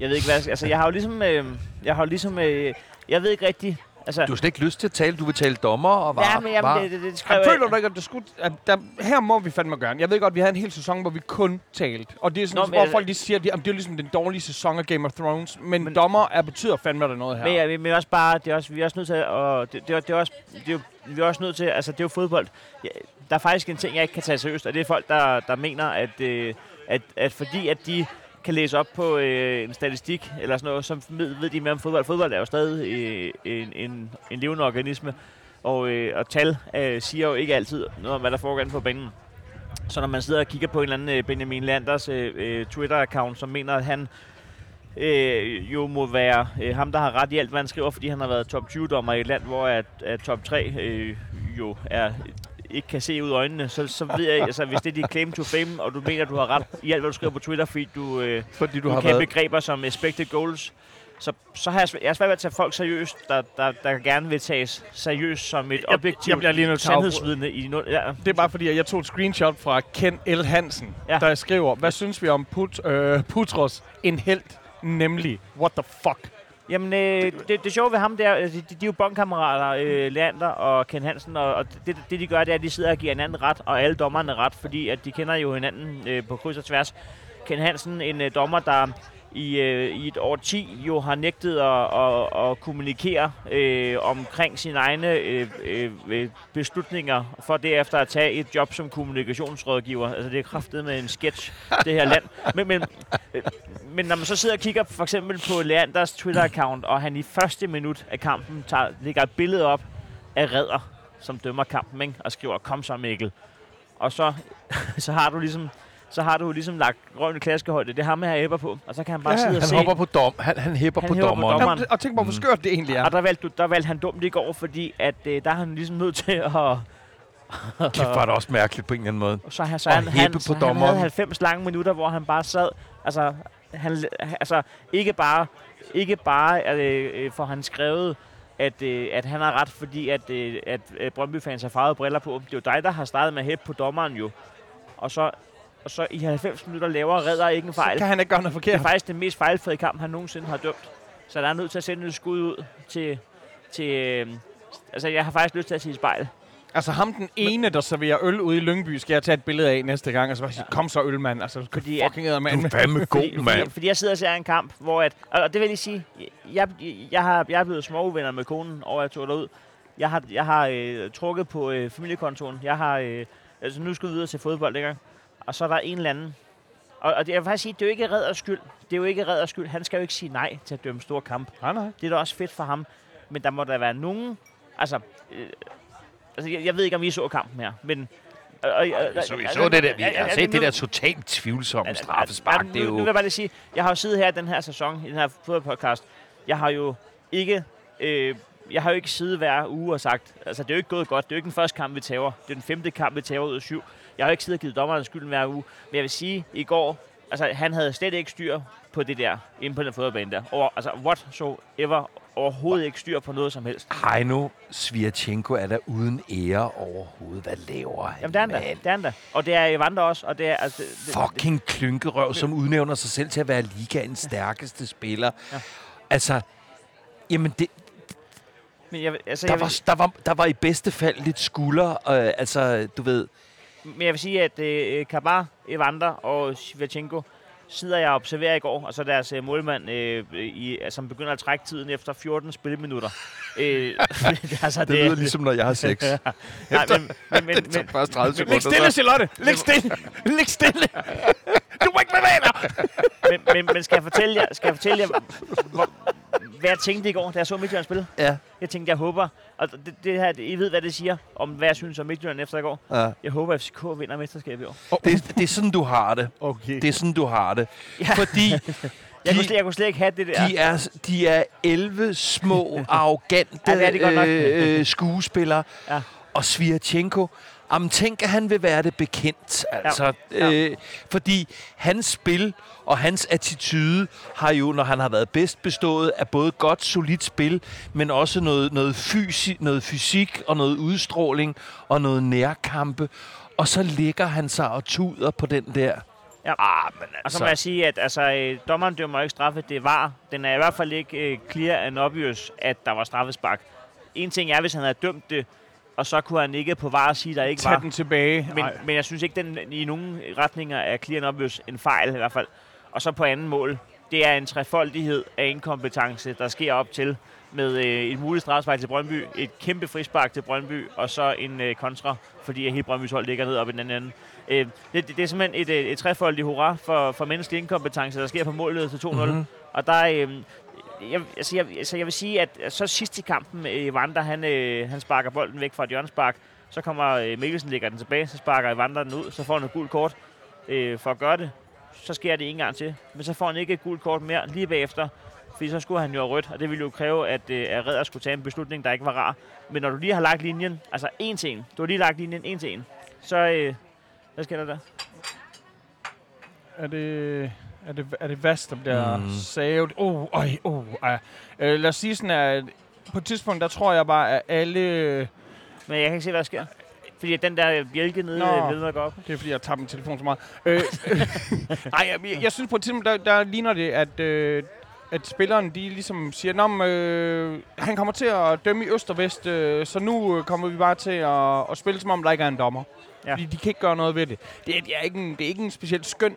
jeg ved ikke, hvad jeg, skal- altså jeg har jo ligesom, øh, jeg har jo ligesom, øh, jeg ved ikke rigtigt, altså, Du har slet ikke lyst til at tale. Du vil tale dommer og var. ja, men jamen, var. det, det, det skrev Jeg føler du ikke, at det skulle... At der, her må vi fandme gøre. Jeg ved godt, vi havde en hel sæson, hvor vi kun talte. Og det er sådan, Nå, men hvor jeg- folk de siger, at det, jamen, det er ligesom den dårlige sæson af Game of Thrones. Men, Men- men dommer er, betyder fandme der noget her. Men, ja, men også bare, det er også, vi er også nødt til at, og det, det, er, det er også, det er, vi er også nødt til, altså det er jo fodbold. Ja, der er faktisk en ting, jeg ikke kan tage seriøst, og det er folk, der, der mener, at, øh, at, at fordi at de kan læse op på øh, en statistik eller sådan noget, så ved, ved de mere om fodbold. Fodbold er jo stadig øh, en, en, en levende organisme, og, øh, og tal øh, siger jo ikke altid noget om, hvad der foregår inde på banen. Så når man sidder og kigger på en eller anden øh, Benjamin Landers øh, øh Twitter-account, som mener, at han øh, jo må være øh, ham, der har ret i alt, hvad han skriver, fordi han har været top 20-dommer i et land, hvor at, at top 3 øh, jo er ikke kan se ud af øjnene, så, så ved jeg, altså hvis det er dit claim to fame, og du mener, du har ret i alt, hvad du skriver på Twitter, fordi du, øh, Fordi du du har kan været... begreber som expected goals, så, så har jeg, svæ- jeg har svært ved at tage folk seriøst, der, der, der gerne vil tages seriøst som et jeg objektivt bliver lige nødt sandhedsvidne i no, ja, Det er bare fordi, at jeg tog et screenshot fra Ken L. Hansen, ja. der skriver, hvad synes vi om Put, øh, Putros? En held, nemlig. What the fuck? Jamen, øh, det, det sjove ved ham, det er, altså, de, de er jo bondkammerater, øh, Leander og Ken Hansen, og, og det, det, de gør, det er, at de sidder og giver hinanden ret, og alle dommerne ret, fordi at de kender jo hinanden øh, på kryds og tværs. Ken Hansen, en øh, dommer, der i, øh, i et år 10 jo har nægtet at, at, at kommunikere øh, omkring sine egne øh, øh, øh, beslutninger, for derefter at tage et job som kommunikationsrådgiver. Altså, det er kraftet med en sketch, det her land. Men, men, øh, men når man så sidder og kigger for eksempel på Leanders Twitter-account, og han i første minut af kampen tager, lægger et billede op af redder, som dømmer kampen, ikke? og skriver, kom så Mikkel. Og så, så har du ligesom så har du ligesom lagt røven i klaskehøjde. Det er ham, jeg hæpper på. Og så kan han bare Ja, sidde og Han se. hopper på dom. Han, han hæpper Han på hæpper på dommeren. dommeren. Jamen, og tænk på, hvor skørt det egentlig er. Og der valgte, du, der valgte han dumt i går, fordi at, øh, der er han ligesom nødt til at... Kæft, var det også mærkeligt på en eller anden måde. Så, han, så, Og han, han, på så han dommeren. havde 90 lange minutter, hvor han bare sad... Altså, han, altså ikke bare, ikke bare at, øh, for han skrevet, at, øh, at han har ret, fordi at, øh, at øh, Brøndby-fans har farvet briller på. Det er jo dig, der har startet med at hæppe på dommeren jo. Og så, og så i 90 minutter laver redder ikke en fejl. kan han ikke gøre noget Det forkert. er faktisk den mest fejlfri kamp, han nogensinde har dømt. Så der er nødt til at sende et skud ud til... til øh, altså, jeg har faktisk lyst til at sige spejl. Altså ham den ene, der serverer øl ude i Lyngby, skal jeg tage et billede af næste gang, og så bare sige, kom så ølmand. Altså, Fordi fordi at- fucking æder Du mand. er fandme god, mand. Fordi, fordi jeg sidder og ser en kamp, hvor at... Og det vil jeg lige sige, jeg, jeg, har, jeg er blevet småuvenner med konen, og jeg tog derud. Jeg har, jeg har øh, trukket på øh, familiekontoen. Jeg har... Øh, altså, nu skal vi videre til fodbold, ikke? Og så er der en eller anden... Og, og det, jeg vil faktisk sige, det er jo ikke Redders skyld. Det er jo ikke Redders skyld. Han skal jo ikke sige nej til at dømme store kamp. Nej, nej. Det er da også fedt for ham. Men der må der være nogen... Altså, øh, altså jeg, jeg ved ikke, om I så kampen her, men... Øh, øh, øh, Så vi altså, så det der, vi har altså, set det der totalt tvivlsomme straffespark. nu, Det er Nu vil jo... jeg bare lige sige, jeg har jo siddet her den her sæson, i den her fodboldpodcast. Jeg har jo ikke... Øh, jeg har jo ikke siddet hver uge og sagt, altså det er jo ikke gået godt, det er jo ikke den første kamp, vi tager. Det er den femte kamp, vi tager ud af syv. Jeg har ikke siddet og givet dommeren skylden hver uge. Men jeg vil sige, i går, altså han havde slet ikke styr på det der, inde på den fodboldbane der. Over, altså what so ever, overhovedet ikke styr på noget som helst. Heino Svirchenko er der uden ære overhovedet. Hvad laver han, Jamen det er han da, det er han da. Og det er Evander også, og det er... Altså, det, det, Fucking klynkerøv, som udnævner sig selv til at være ligaens stærkeste spiller. Ja. Altså, jamen det, men jeg, altså, der, jeg, var, der, var, der var i bedste fald lidt skulder. Øh, altså, du ved, Men jeg vil sige, at øh, Kabar, Evander og Shevchenko sidder jeg og observerer i går, og så deres øh, målmand, øh, i, som begynder at trække tiden efter 14 spilleminutter. øh, altså, det lyder ligesom, når jeg har sex. Nej, men, men, men, men, først 30 Læg stille, Charlotte! Læg stille! Læg stille! Du må ikke bevæge dig! men, men, men skal jeg fortælle jer, skal jeg fortælle jer hvor, hvad jeg tænkte i går, da jeg så Midtjylland spille. Ja. Jeg tænkte, jeg håber, og det, det her, I ved, hvad det siger om, hvad jeg synes om Midtjylland efter i går. ja. Jeg håber, at FCK vinder mesterskabet i år. Det, det er sådan, du har det. Okay. Det er sådan, du har det. Ja. Fordi Jeg, kunne de, slet, jeg kunne slet ikke have det der. de, er, de er 11 små, arrogante Ja, det er de godt nok. øh, øh, skuespillere. Ja. Og Svirchenko, Jamen, tænk, at han vil være det bekendt. Altså, Ja. Øh, fordi hans spil og hans attitude har jo, når han har været bedst bestået, af både godt, solidt spil, men også noget, noget, fysi, noget fysik og noget udstråling og noget nærkampe. Og så ligger han sig og tuder på den der. Ja. Ah, men Og så altså, må jeg sige, at altså, øh, dommeren dømmer ikke straffe, det var. Den er i hvert fald ikke øh, clear and obvious, at der var straffespark. En ting er, hvis han havde dømt det, og så kunne han ikke på var sige, der ikke Tag var. den tilbage. Men, Ej. men jeg synes ikke, den i nogen retninger er clear and obvious en fejl i hvert fald. Og så på anden mål, det er en trefoldighed af inkompetence, der sker op til med øh, et muligt straffespark til Brøndby, et kæmpe frispark til Brøndby, og så en øh, kontra, fordi hele Brøndbys hold ligger ned op i den anden ende. Øh, det, det, det er simpelthen et, øh, et trefoldigt hurra for, for menneskelig inkompetence, der sker på målet til 2-0. Mhm. Mm-hmm. Og der er... Øh, jeg, altså, jeg, altså, jeg vil sige, at så sidst i kampen, øh, Evander, han, øh, han sparker bolden væk fra et hjørnespark, så kommer øh, Mikkelsen lægger den tilbage, så sparker Evander den ud, så får han et gult kort øh, for at gøre det. Så sker det en gang til, men så får han ikke et gult kort mere lige bagefter, fordi så skulle han jo have rødt, og det ville jo kræve, at, øh, at Redder skulle tage en beslutning, der ikke var rar. Men når du lige har lagt linjen, altså en til en, du har lige lagt linjen en til en, så øh, hvad sker der der? Er det, er det, er det Vast, der bliver Mm. savet? Oh, øj, oh, ej. Øh, lad os sige sådan, at på et tidspunkt, der tror jeg bare, at alle... Men jeg kan ikke se, hvad der sker. Fordi den der bjælke nede Nå. ved gå op. Det er fordi, jeg tager min telefon så meget. Øh, nej, jeg, jeg, jeg synes på et tidspunkt, der, der ligner det, at, øh, at spilleren de ligesom siger, Nå, øh, han kommer til at dømme i øst og vest, øh, så nu øh, kommer vi bare til at, at spille, som om der ikke er en dommer. Ja. Ja. Fordi de kan ikke gøre noget ved det. Det er, det er, ikke, en, det er ikke en specielt skøn,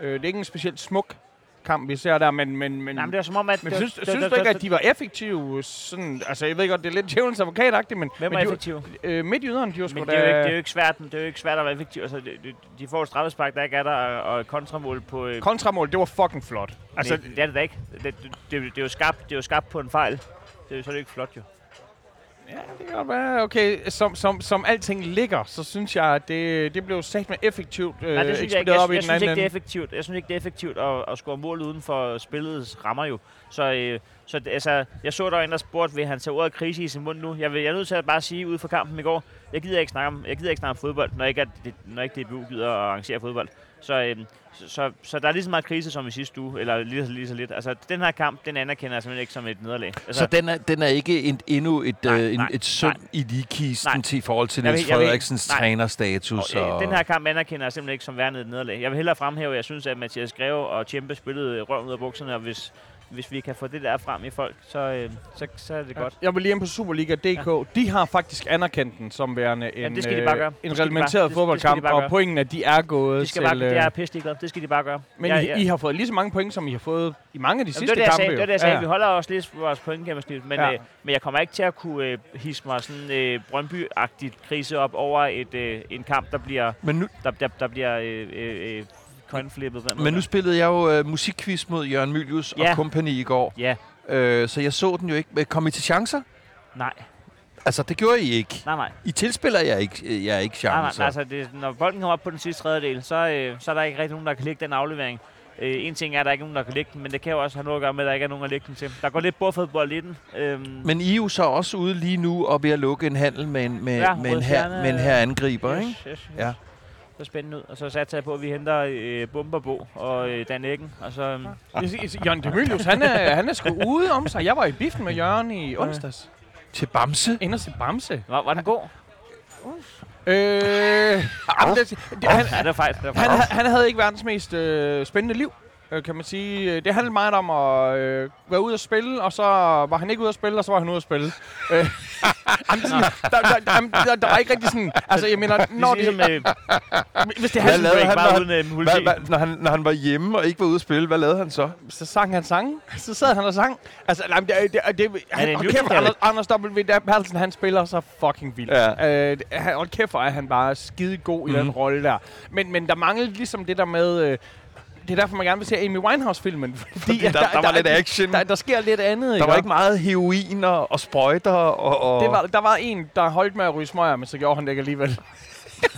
øh, det er ikke en specielt smuk kamp, vi ser der, men... men, men Nej, men det er som om, at... men det- synes, det- synes det- du ikke, at de var effektive? Sådan, altså, jeg ved godt, det er lidt djævelens advokatagtigt, men... Hvem men de var- effektiv? Øh, midtjyderne, de var sgu Men da... det er, jo ikke, det, er jo ikke svært, det er jo ikke svært at være effektiv. Altså, de, de- får et straffespark, der ikke er der, og kontramål på... Øh, Kontramål, det var fucking flot. altså, Altså, det, det er det da ikke. Det, det, det, det, er jo skabt, det er jo skabt på en fejl. Det er jo så er det ikke flot, jo. Ja, det kan godt være. Okay, som, som, som alting ligger, så synes jeg, at det, det blev sagt med effektivt øh, Nej, det synes jeg ikke. Jeg, jeg, den synes ikke, det er effektivt. Jeg synes ikke, det er effektivt at, at score mål uden for spillets rammer jo. Så, øh, så altså, jeg så der en, der spurgte, vil han tage ordet krise i sin mund nu? Jeg, vil, jeg er nødt til at bare sige ud fra kampen i går, jeg gider ikke snakke om, jeg gider ikke snakke om fodbold, når ikke, at det, når ikke DBU gider at arrangere fodbold. Så, øh, så, så, så, der er lige så meget krise som i sidste uge, eller lige, så- lige så lidt. Altså, den her kamp, den anerkender jeg simpelthen ikke som et nederlag. Altså, Så den er, den er ikke en, endnu et, Nej, øh, en, nej, et sund nej. i ligekisten Nej. til i forhold til Niels Frederiksens nej. trænerstatus. Og, Og, øh, den her kamp anerkender jeg simpelthen ikke som værende et nederlag. Jeg vil hellere fremhæve, at jeg synes, at Mathias Greve og Tjempe spillede røven ud af bukserne, og hvis, hvis vi kan få det der frem i folk, så, øh, så, så er det godt. Jeg vil lige ind på Superliga.dk. Ja. De har faktisk anerkendt den som værende en, det skal de bare gøre. øh, Det en de reglementeret de fodboldkamp, og gøre. pointene de er gået Det, skal til... bare, det øh, er pisse glad. Det skal de bare gøre. men Ja, I, ja. I har fået lige så mange point, som I har fået i mange af de Jamen, sidste det kampe. sagde. Det var det, jeg sagde. Ja. Vi holder også lidt vores pointgennemsnit, men, Ja. øh, men jeg kommer ikke til at kunne øh, hisse mig sådan øh, Brøndby-agtigt krise op over et, øh, en kamp, der bliver, men, nu, der, der, der bliver øh, øh, øh, coinflippet. men nu spillede jeg jo øh, musikquiz mod Jørgen Mylius Ja. og kompagni i går. Ja, Øh, så jeg så den jo ikke. Kom I til chancer? nej, Altså, det gjorde I ikke. nej, nej. I tilspiller jeg ikke, øh, jeg ikke Nej, chancer. nej, altså det, når bolden kommer op på den sidste tredjedel, så, øh, så er der ikke rigtig nogen, der kan lægge den aflevering. Øh, en ting er, at der ikke er nogen, der kan lægge den, men det kan jo også have noget at gøre med, at der ikke er nogen at lægge den til. Der går lidt bordfodbold i den. Øhm, Men I er jo så også ude lige nu og ved at lukke en handel med en, med, Ja, med en, her, med en her angriber, ikke? yes, yes, yes. Ja. Så spændende ud. Og så satte jeg på, at vi henter øh, Bumberbo og øh, Dan Eggen. Og så, siger, Jørgen Demilius, han er, han er sgu ude om sig. Jeg var i biffen med Jørgen i onsdags. Til Bamse. Ind og se Bamse. var, var den god? Øh, jamen, det, det, han, Ja, det var fejl. Det var han, han havde ikke verdens mest øh, spændende liv, øh, kan man sige. Det handlede meget om at øh, være ude at spille, og så var han ikke ude at spille, og så var han ude at spille. øh, jamen, sådan, der, der, jamen, der, der var ikke rigtig sådan... Altså, jeg mener, når Ligesom, det, øh, hvis det han, lavede han, bare når uden øh, Hvad, hvad, når, han, når han var hjemme og ikke var ude at spille, hvad lavede han så? så sang han sange. Så sad han og sang. Altså, nej, det, det, det, det, Han er han, en hold kæft. Anders, Anders W. Bertelsen, han spiller så fucking vildt. Ja. Øh, det- han, hold kæft, er han bare skide god i Mhm. den rolle der. Men, men der manglede ligesom det der med... Øh, det er derfor, man gerne vil se Amy Winehouse-filmen. Fordi, der- der var lidt action. Der, der sker lidt andet, Der var ikke meget heroin og, og sprøjter og... og Det var, der var en, der holdt med at ryge smøger, men så gjorde han det ikke alligevel.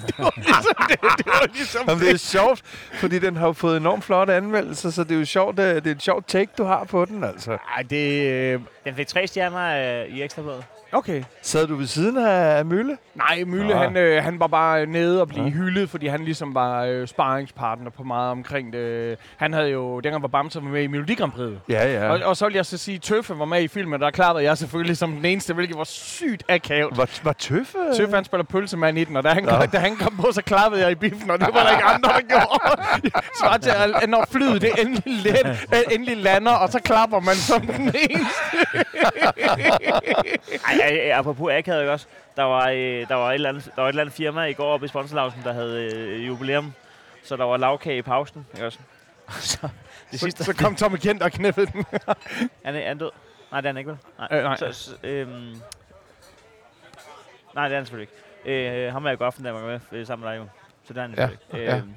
det var ligesom det. Det var ligesom Jamen, det er sjovt, fordi den har jo fået enormt flotte anmeldelser, så det er jo sjovt, øh, det er et sjovt take, du har på den, altså. Ej, det... øh, Den fik tre stjerner øh, i ekstrabladet. Okay. Sad du ved siden af, Mølle? Nej, Mølle, han, øh, han var bare nede og blive Ja. hyldet, fordi han ligesom var øh, sparringspartner på meget omkring det. Han havde jo, dengang var Bamse var med i Melodi Grand Prix. Ja, ja. Og, og så vil jeg så sige, Tøffe var med i filmen, og der klappede jeg selvfølgelig som den eneste, hvilket var sygt akavet. Var, var tøffe? Tøffe han spiller pølsemand i den, og da han, Nå. da han kom på, så klappede jeg i biffen, og det var der ikke andre, der gjorde. Så var til, at når flyet det endelig, let, endelig lander, og så klapper man som den eneste. Ej, ej, apropos akavet også. Der var, øh, der, var et eller andet, der var et eller andet firma i går oppe i sponsorlausen, der havde øh, jubilæum. Så der var lavkage i pausen. Ikke også? så det Så, sidste... så kom Tommy Kent og knæppede den. Han, er han død? Nej, det er han ikke, vel? Nej. Øh, nej. Så, så, øhm, nej, det er han selvfølgelig ikke. Øh, ham er jeg i aften, der var med øh, sammen med dig, jo. Så det er han Ja, ikke. ja. Øhm,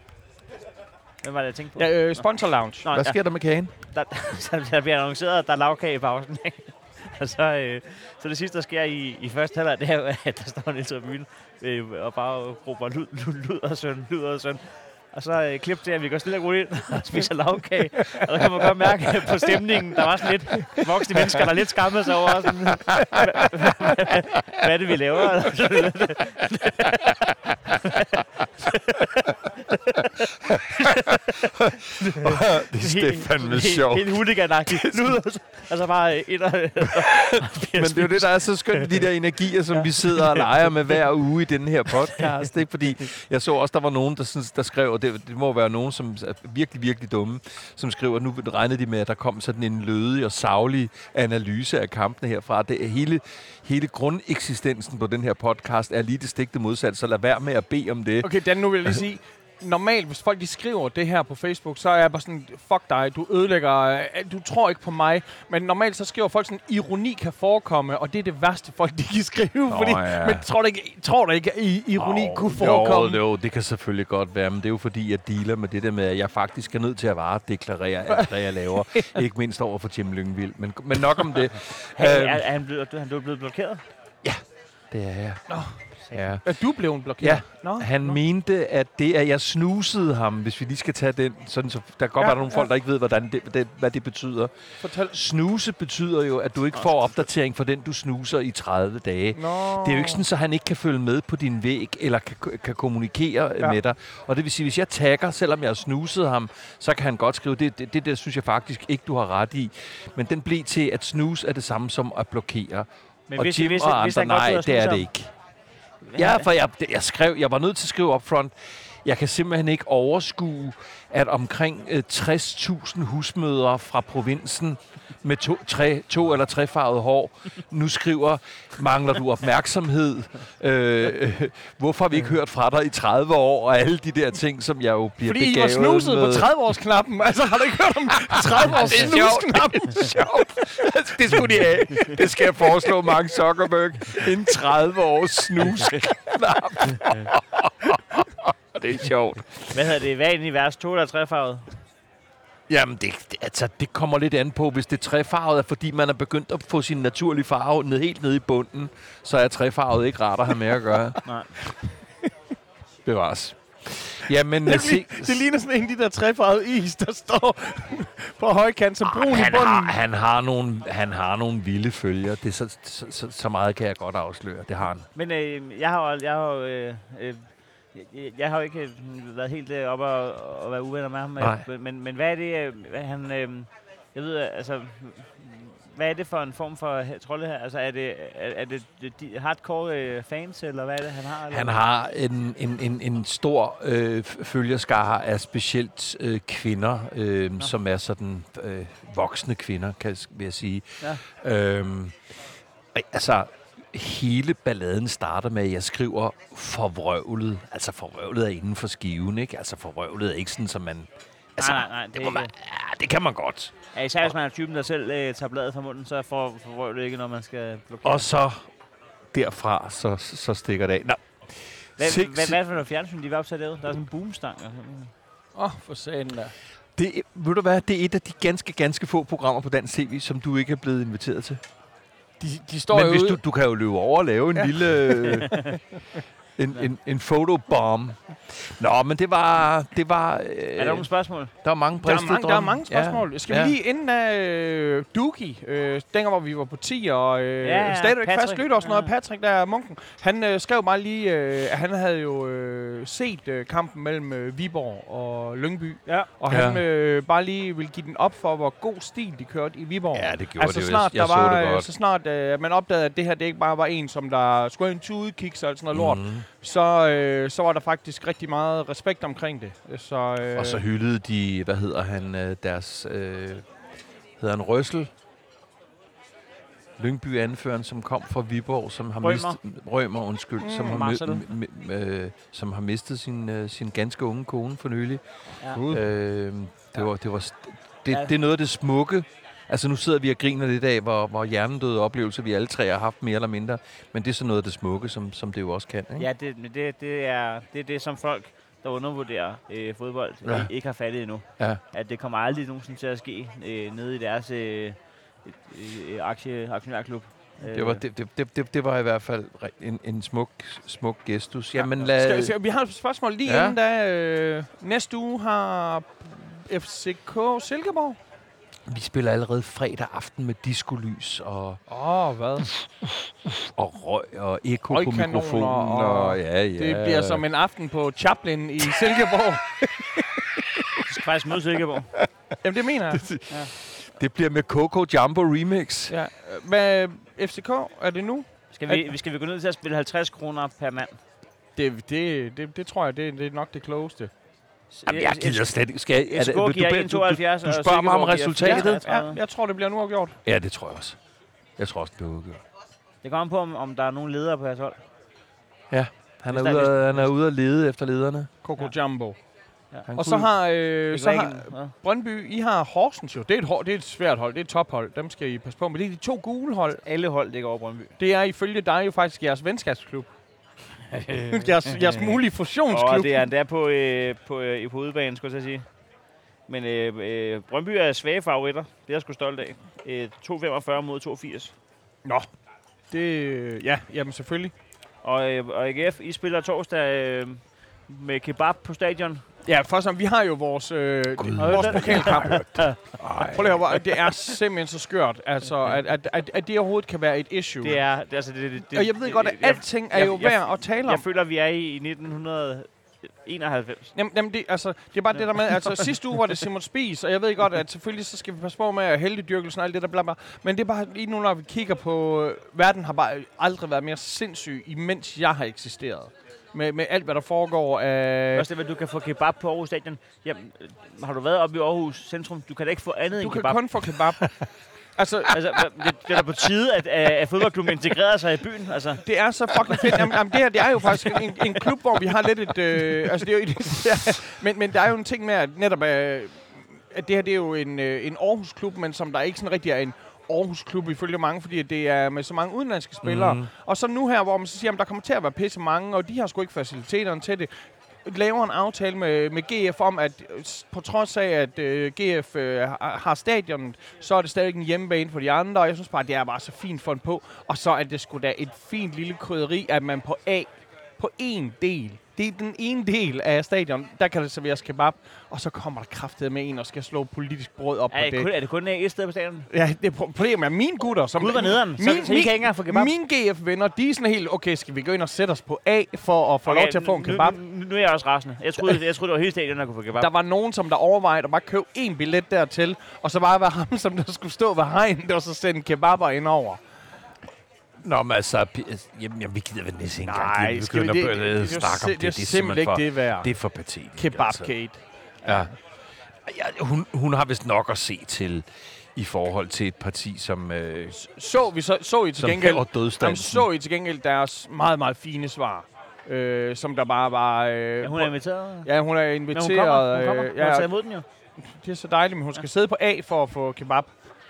Hvem var det, jeg tænkte på? Ja, øh, sponsor lounge. Nå, Hvad sker der med kagen? der, der, der bliver annonceret, at der er lavkage i pausen. ikke? og så, øh, så det sidste, der sker i, i første halvleg, det er jo, at der står en lille tribune øh, og bare råber lyd, lyd, lyd og søn, lyd og søn. Og så øh, klip til, at vi går stille og roligt ind og spiser lavkage. Og der kan man godt mærke på stemningen, der var sådan lidt voksne mennesker, der lidt skammede sig over, sådan, hvad, er det, vi laver? det er fandme sjovt. Helt huliganagtigt. Søn. Altså bare ind og... Men det er jo det, der er så skønt, de der energier, som vi sidder og leger med hver uge i den her podcast. Ikke? Fordi jeg så også, der var nogen, der, synes, der skrev, det, det må være nogen, som er virkelig, virkelig dumme, som skriver, at nu regnede de med, at der kom sådan en lødig og savlig analyse af kampene herfra. Det er hele, hele grundeksistensen på den her podcast er lige det stikte modsatte, så lad være med at bede om det. Okay, Dan, nu vil jeg lige sige, normalt, hvis folk de skriver det her på Facebook, så er jeg bare sådan, fuck dig, du ødelægger, øh, du tror ikke på mig. Men normalt så skriver folk sådan, ironi kan forekomme, og det er det værste folk, de kan skrive. Nå, fordi, ja. Men tror du ikke, tror du ikke at i- ironi Åh, kunne forekomme? Jo, jo, det kan selvfølgelig godt være, men det er jo fordi, jeg dealer med det der med, at jeg faktisk er nødt til at varedeklarere alt, hvad jeg laver. ikke mindst over for Jim Lyngvild. Men, men nok om det. Hey, er, Øhm, er han blevet, er han blevet blokeret? det er jeg. Nå. Ja. Er du blevet blokeret? Ja, Nå, Han nå. mente, at det, at jeg snusede ham, hvis vi lige skal tage den, sådan så der kan godt Ja, være nogle ja. folk, der ikke ved, hvordan det, det, hvad det betyder. Fortæl. Snuse betyder jo, at du ikke får opdatering for den, du snuser i 30 dage. Nå. Det er jo ikke sådan, så han ikke kan følge med på din væg, eller kan, kan kommunikere Ja. med dig. Og det vil sige, hvis jeg tagger, selvom jeg har snuset ham, så kan han godt skrive, det, det, det der synes jeg faktisk ikke, du har ret i. Men den blev til, at snus er det samme som at blokere. Men og hvis, Jim hvis, og hvis andre, han godt nej, det er det ikke. Ja, for jeg, jeg skrev, jeg var nødt til at skrive upfront, jeg kan simpelthen ikke overskue, at omkring øh, 60.000 husmødre fra provinsen med to, tre, to eller trefarvet hår nu skriver, mangler du opmærksomhed? Øh, øh, hvorfor har vi ikke hørt fra dig i 30 år? Og alle de der ting, som jeg jo bliver Fordi I var begavet snuset på med. 30-års-knappen. Altså, har du ikke hørt om 30-års Det er sjovt. snusknappen? Det sjovt. Det skulle de have. Det skal jeg foreslå Mark Zuckerberg. En 30-års snusknap. det er sjovt. Hvad hedder det? Hvad er egentlig værst? To eller trefarvet? Jamen, det, det, altså, det kommer lidt an på. Hvis det trefarvet, er fordi man er begyndt at få sin naturlige farve ned, helt ned i bunden, så er trefarvet ikke rart at have med at gøre. Nej. Bevares. Jamen, Det, se, det ligner sådan en af de der trefarvede is, der står på højkant som brun i han, bunden. har, han, har nogle, han har nogle vilde følger. Det er så, så, så, så meget kan jeg godt afsløre. Det har han. Men øh, jeg har jo, jeg har øh, øh, jeg, jeg har jo ikke øh, været helt øh, oppe og, og være uvenner med ham. Nej. Men, men, hvad er det, øh, hvad han, øh, jeg ved, øh, altså, hvad er det for en form for trolde her? Altså, er det, er, er det de, hardcore øh, fans, eller hvad er det, han har? Eller? Han har en, en, en, en stor øh, følgerskare af specielt øh, kvinder, øh, som er sådan øh, voksne kvinder, kan, vil jeg sige. Ja. Øhm, altså, hele balladen starter med, at jeg skriver forvrøvlet. Altså, forvrøvlet er inden for skiven, ikke? Altså, forvrøvlet er ikke sådan, som man... Altså, nej, nej, det det, er må man, ja, det kan man godt. Ja, især hvis man er typen, der selv øh, tager bladet fra munden, så får, får det ikke, når man skal blokere. Og så derfra, så, så stikker det af. Nå. hvad, Seks- hvad, hvad er det for noget fjernsyn, de var opsat derude? Der er sådan en boomstang. Og sådan. Åh, oh, for satan da. Det, ved du hvad, det er et af de ganske, ganske få programmer på dansk tv, som du ikke er blevet inviteret til. De, de står Men jo hvis ude. du, du kan jo løbe over og lave en ja. lille... en, en, en fotobomb. Nå, men det var... Det var øh, Er der nogle spørgsmål? der var mange Der er, mange, der er mange spørgsmål. Ja. Skal vi ja. lige inden af øh, Dookie, øh, dengang hvor vi var på 10 og øh, Ja, stadigvæk Patrick. fast lytter og sådan noget, Ja. Patrick der er munken, han øh, skrev bare lige, øh, at han havde jo øh, set øh, kampen mellem øh, Viborg og Lyngby, Ja. og Ja. han øh, bare lige vil give den op for, hvor god stil de kørte i Viborg. Ja, det gjorde altså det jo. snart, Jeg, jeg der var, så det øh, godt. så snart øh, man opdagede, at det her det ikke bare var en, som der skulle have en tude, kiks og alt sådan noget lort, Mhm. Så, øh, så var der faktisk rigtig meget respekt omkring det. Så, øh, Og så hyldede de, hvad hedder han, øh, deres, øh, hedder han Røssel? Lyngby anføreren, som kom fra Viborg, som har Rømer. mistet, Rømer, undskyld, mm, som, har mi, mi, øh, som har mistet sin, øh, sin ganske unge kone for nylig. Ja. Øh, det, var, det, var, st- det, Ja. det er noget af det smukke. Altså nu sidder vi og griner lidt af, hvor, hvor hjernedøde oplevelser vi alle tre har haft mere eller mindre. Men det er så noget af det smukke, som, som det jo også kan. Ikke? Ja, det, det, det, er, det er det, som folk, der undervurderer øh, fodbold, Ja. ikke har fattet endnu. Ja. At det kommer aldrig nogensinde til at ske øh, nede i deres øh, øh, aktie, aktionærklub. Det var, det, det, det, det, det var i hvert fald en, en smuk, smuk gestus. Jamen, Ja. lad, Skal, skal, vi har et spørgsmål lige ja. inden da. Øh, næste uge har FCK Silkeborg. Vi spiller allerede fredag aften med diskolys og, Åh, oh, hvad? og røg og eko på mikrofonen. og- Og, ja, ja. Det bliver som en aften på Chaplin i Silkeborg. Vi skal faktisk møde Silkeborg. Jamen, det mener jeg. det bliver med Coco Jumbo Remix. Ja. Hvad, FCK, er det nu? Skal vi, vi skal vi gå ned til at spille 50 kroner per mand? Det, det, det, det tror jeg, det, det er nok det klogeste. Jamen, jeg gider slet ikke. Skal, jeg- er FCK vil giver bede- 1,72. du, du og spørger mig om resultatet? 34. Ja, jeg tror, det bliver nu afgjort. Ja, det tror jeg også. Jeg tror også, det bliver udgjort. Det kommer på, om, om der er nogen ledere på jeres hold. Han er, er- ude at, han er ude at lede efter lederne. Coco Ja. Jumbo. Han Og så har, øh, så har ja. Brøndby, I har Horsens jo. Det er, et, hår- det er et svært hold. Det er et tophold. Dem skal I passe på. Men det er de to gule hold. Alle hold ligger over Brøndby. Det er ifølge dig jo faktisk jeres venskabsklub. Jeres, jeres mulige fusionsklub. Og det er endda på, øh, på, øh, på udebanen, skulle jeg sige. Men øh, øh, Brøndby er svage favoritter. Det er jeg sgu stolt af. Øh, 2,45 mod 2,80. Nå. Det, ja, jamen selvfølgelig. Og, øh, og AGF, I spiller torsdag øh, med kebab på stadion. Ja, for som vi har jo vores, øh, Gud. vores pokalkamp. Prøv lige at høre, det er simpelthen så skørt, altså, at, at, at, at det overhovedet kan være et issue. Det er, det, altså, det, det, og jeg ved godt, at jeg- alting er jeg- jo jeg- værd at tale Jeg om. føler, vi er i 1991. Jamen, jamen det, altså, det er bare det der med, altså sidste uge var det Simon Spies, og jeg ved godt, at selvfølgelig så skal vi passe på med at heldigdyrkelsen og alt det der bla bla. Men det er bare lige nu, når vi kigger på, øh, verden har bare aldrig været mere sindssyg, imens jeg har eksisteret. Med, med alt, hvad der foregår af... Også det, at du kan få kebab på Aarhus Stadion. Jamen, øh, har du været oppe i Aarhus Centrum? Du kan da ikke få andet Du end kan kebab. kun få kebab. altså, Altså, det, det er da på tide, at, at, at fodboldklubben integrerer sig i byen. Altså, det er så fucking fedt. Jamen, jamen, det her det er jo faktisk en, en klub, hvor vi har lidt et... Øh, altså, det er jo, det er, men, men der er jo en ting med, at netop... Øh, at det her det er jo en, øh, en Aarhus-klub, men som der ikke sådan rigtig er en Aarhus-klub ifølge mange, fordi at det er med så mange udenlandske spillere. Mm. Og så nu her, hvor man så siger, at der kommer til at være pisse mange, og de har sgu ikke faciliteterne til det. Laver en aftale med, med GF om, at øh, på trods af, at øh, GF øh, har, stadionet, så er det stadig en hjemmebane for de andre, og jeg synes bare, det er bare så fint fundet på. Og så er det sgu da et fint lille krydderi, at man på A, på en del, det er den ene del af stadion, der kan der serveres kebab, og så kommer der kraftet med en og skal slå politisk brød op er, på det det. kun, er det kun et sted på stadion? Ja, det pro- problemet er mine gutter, som... Gud, hvor nederen. Så, så I kan ikke få kebab? Mine GF-venner, de er sådan helt, okay, skal vi gå ind og sætte os på A for at få okay, lov til at få en kebab? Nu, nu, er jeg også rasende. Jeg troede, jeg troede det var hele stadion, der kunne få kebab. Der var nogen, som der overvejede at bare købe en billet dertil, og så bare være ham, som der skulle stå ved hegnet, og så sende kebaber ind over. Nå, men altså, jamen, jamen, vi gider vel næsten ikke engang Nej, skal vi det, at det, øh, det, snakke om det, det. det er simpelthen ikke for, det værd. Det er for patetisk. altså. Kebabgate. Ja. ja hun, hun har vist nok at se til i forhold til et parti, som, øh, Så, vi så, så I til som gengæld... dødstanden. så I til gengæld deres meget, meget fine svar. Øh, som der bare var... Øh, Ja, hun er inviteret. Ja, hun er Men hun inviteret. kommer. Hun kommer. øh, Hun har ja, taget imod den jo. det er så dejligt, men hun skal sidde på A for at få kebab.